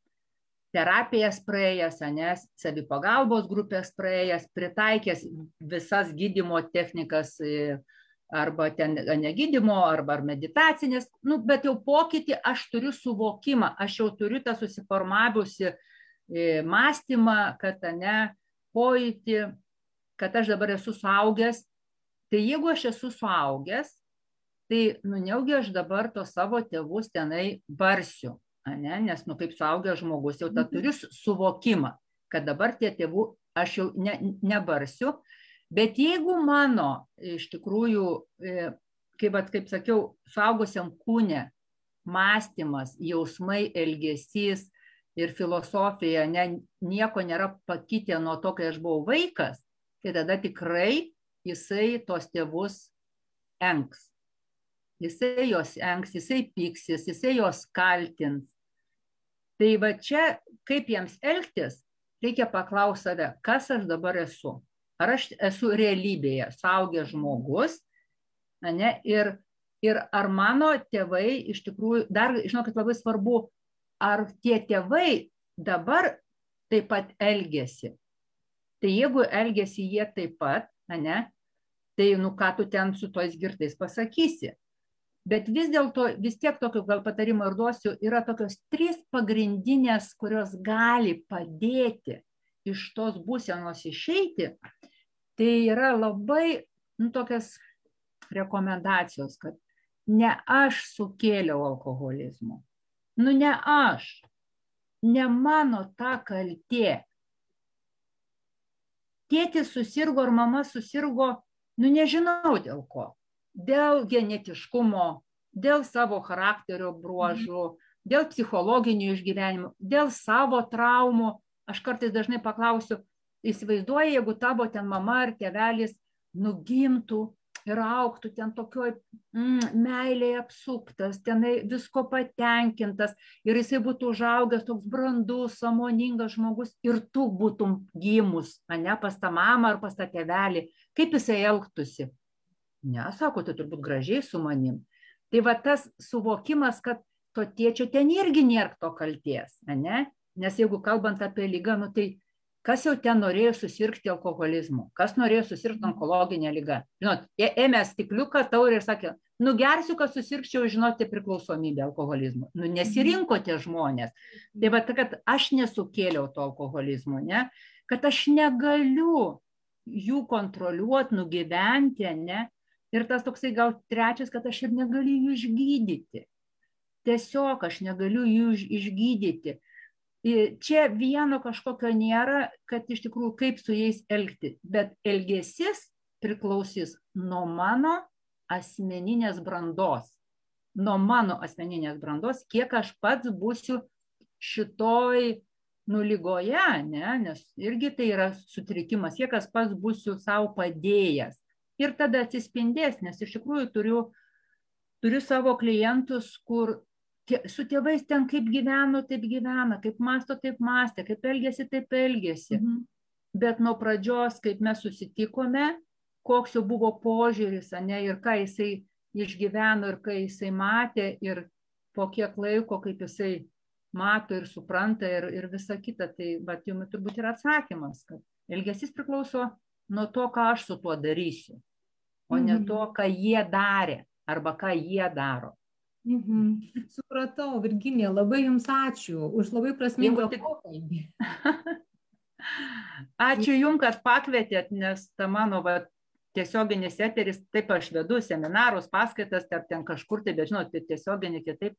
terapijas praėjęs, ane, savipagalbos grupės praėjęs, pritaikęs visas gydimo technikas e, arba ten negydimo, arba ar meditacinės, nu, bet jau pokytį aš turiu suvokimą, aš jau turiu tą susiformavusi e, mąstymą, kad ne, pojūtį, kad aš dabar esu suaugęs. Tai jeigu aš esu suaugęs, tai nu neugi aš dabar to savo tėvus tenai barsiu ane nes nu kaip suaugęs žmogus jau tą mhm. turiu suvokimą kad dabar tie tėvų aš jau ne nebarsiu bet jeigu mano iš tikrųjų e, kaip kaip sakiau suaugusiam kūne mąstymas jausmai elgesys ir filosofija ne nieko nėra pakitę nuo to kai aš buvau vaikas tai tada tikrai jisai tos tėvus enks jisai jos enks jisai pyksis jisai jos kaltins tai va čia kaip jiems elgtis reikia paklaust save kas aš dabar esu. Ar aš esu realybėje suaugęs žmogus ane ir ir ar mano tėvai iš tikrųjų dar žinokit labai svarbu ar tie tėvai dabar taip pat elgesi tai jeigu elgesi jie taip pat ane tai nu ką tu ten su tais girtais pasakysi bet vis dėlto vis tiek tokio gal patarimo ir duosiu yra tokios trys pagrindinės kurios gali padėti iš tos būsenos išeiti. Tai yra labai nu, tokias rekomendacijos kad ne aš sukėliau alkoholizmo nu ne aš. Ne mano ta kaltė. Tėtis susirgo ar mama susirgo nu nežinau dėl ko dėl genetiškumo, dėl savo charakterio bruožų, dėl psichologinių išgyvenimų, dėl savo traumų. Aš kartais dažnai paklausiu, įsivaizduoji, jeigu tavo ten mama ar tėvelis nugimtų ir auktų ten tokioj mm, meilėje apsuptas, tenai visko patenkintas ir jisai būtų užaugęs toks brandus, samoningas žmogus ir tu būtum gimus, ne pas tą mamą ar pas tą tėvelį, kaip jisai elgtųsi ne sako tai turbūt gražiai su manim. Tai va tas suvokimas kad to tėčio ten irgi nėr to kaltės ane? Nes jeigu kalbant apie ligą nu tai kas jau ten norėjo susirgti alkoholizmu? Kas norėjo susirgt onkologine liga? Žinot ėmė stikliuką taurę ir sakė nugersiu kad susirgčiau žinote priklausomybę alkoholizmu. Nu nesirinko tie žmonės. Tai va kad aš nesukėliau to alkoholizmo ne? Kad aš negaliu jų kontroliuot nugyventi ane Ir tas toksai gal trečias, kad aš ir negaliu jų išgydyti. Tiesiog aš negaliu jų išgydyti. Čia vieno kažkokio nėra, kad iš tikrųjų kaip su jais elgti, bet elgesys priklausys nuo mano asmeninės brandos. Nuo mano asmeninės brandos, kiek aš pats būsiu šitoj nulygoje, ne? nes irgi tai yra sutrikimas, kiek aš pats būsiu savo padėjęs ir tada atsispindės, nes iš tikrųjų turiu, turiu savo klientus, kur tie, su tėvais ten kaip gyveno, taip gyvena, kaip masto, taip mąstė, kaip elgesi, taip elgesi. Mhm. Bet nuo pradžios, kaip mes susitikome, koks jau buvo požiūris, ne, ir ką jisai išgyveno, ir ką jisai matė, ir po kiek laiko, kaip jisai mato ir supranta, ir, ir visa kita. Tai, bet jums turbūt yra atsakymas, kad elgesys priklauso nuo to, ką aš su tuo darysiu, o ne mhm. to, ką jie darė arba ką jie daro. Mhm. Supratau, Virginija, labai Jums ačiū už labai prasmingą pokalbį. [laughs] Ačiū Jums, kad pakvietėt, nes ta mano va, tiesioginis eteris, taip aš vedu seminarus, paskaitas, ar ten kažkur tai, bet žinot, tiesioginį kitaip.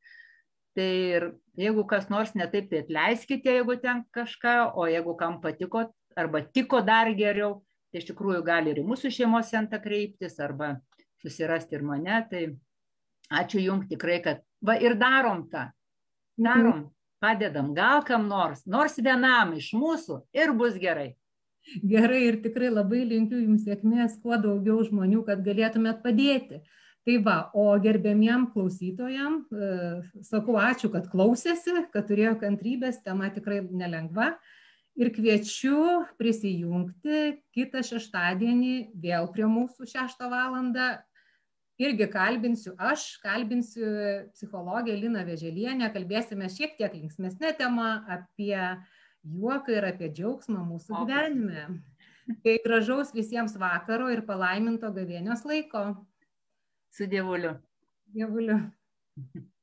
Tai ir jeigu kas nors netaip, tai atleiskite, jeigu ten kažką, o jeigu kam patiko arba tiko dar geriau, tai iš tikrųjų gali ir į mūsų šeimos centrą kreiptis arba susirasti ir mane. Tai ačiū Jums tikrai, kad va ir darom tą. Darom, padedam, gal kam nors, nors vienam iš mūsų ir bus gerai. Gerai ir tikrai labai linkiu Jums sėkmės, kuo daugiau žmonių, kad galėtumėt padėti. Tai va, o gerbėmiem klausytojam, e, sakau ačiū, kad klausėsi, kad turėjo kantrybės, tema tikrai nelengva. Ir kviečiu prisijungti kitą šeštadienį vėl prie mūsų šeštą valandą. Irgi kalbinsiu aš, kalbinsiu psichologę Liną Veželienę, kalbėsime šiek tiek linksmesnę temą apie juoką ir apie džiaugsmą mūsų gyvenime. Tai gražaus visiems vakaro ir palaiminto gavėnios laiko. Su dievuliu. Dievuliu. [laughs]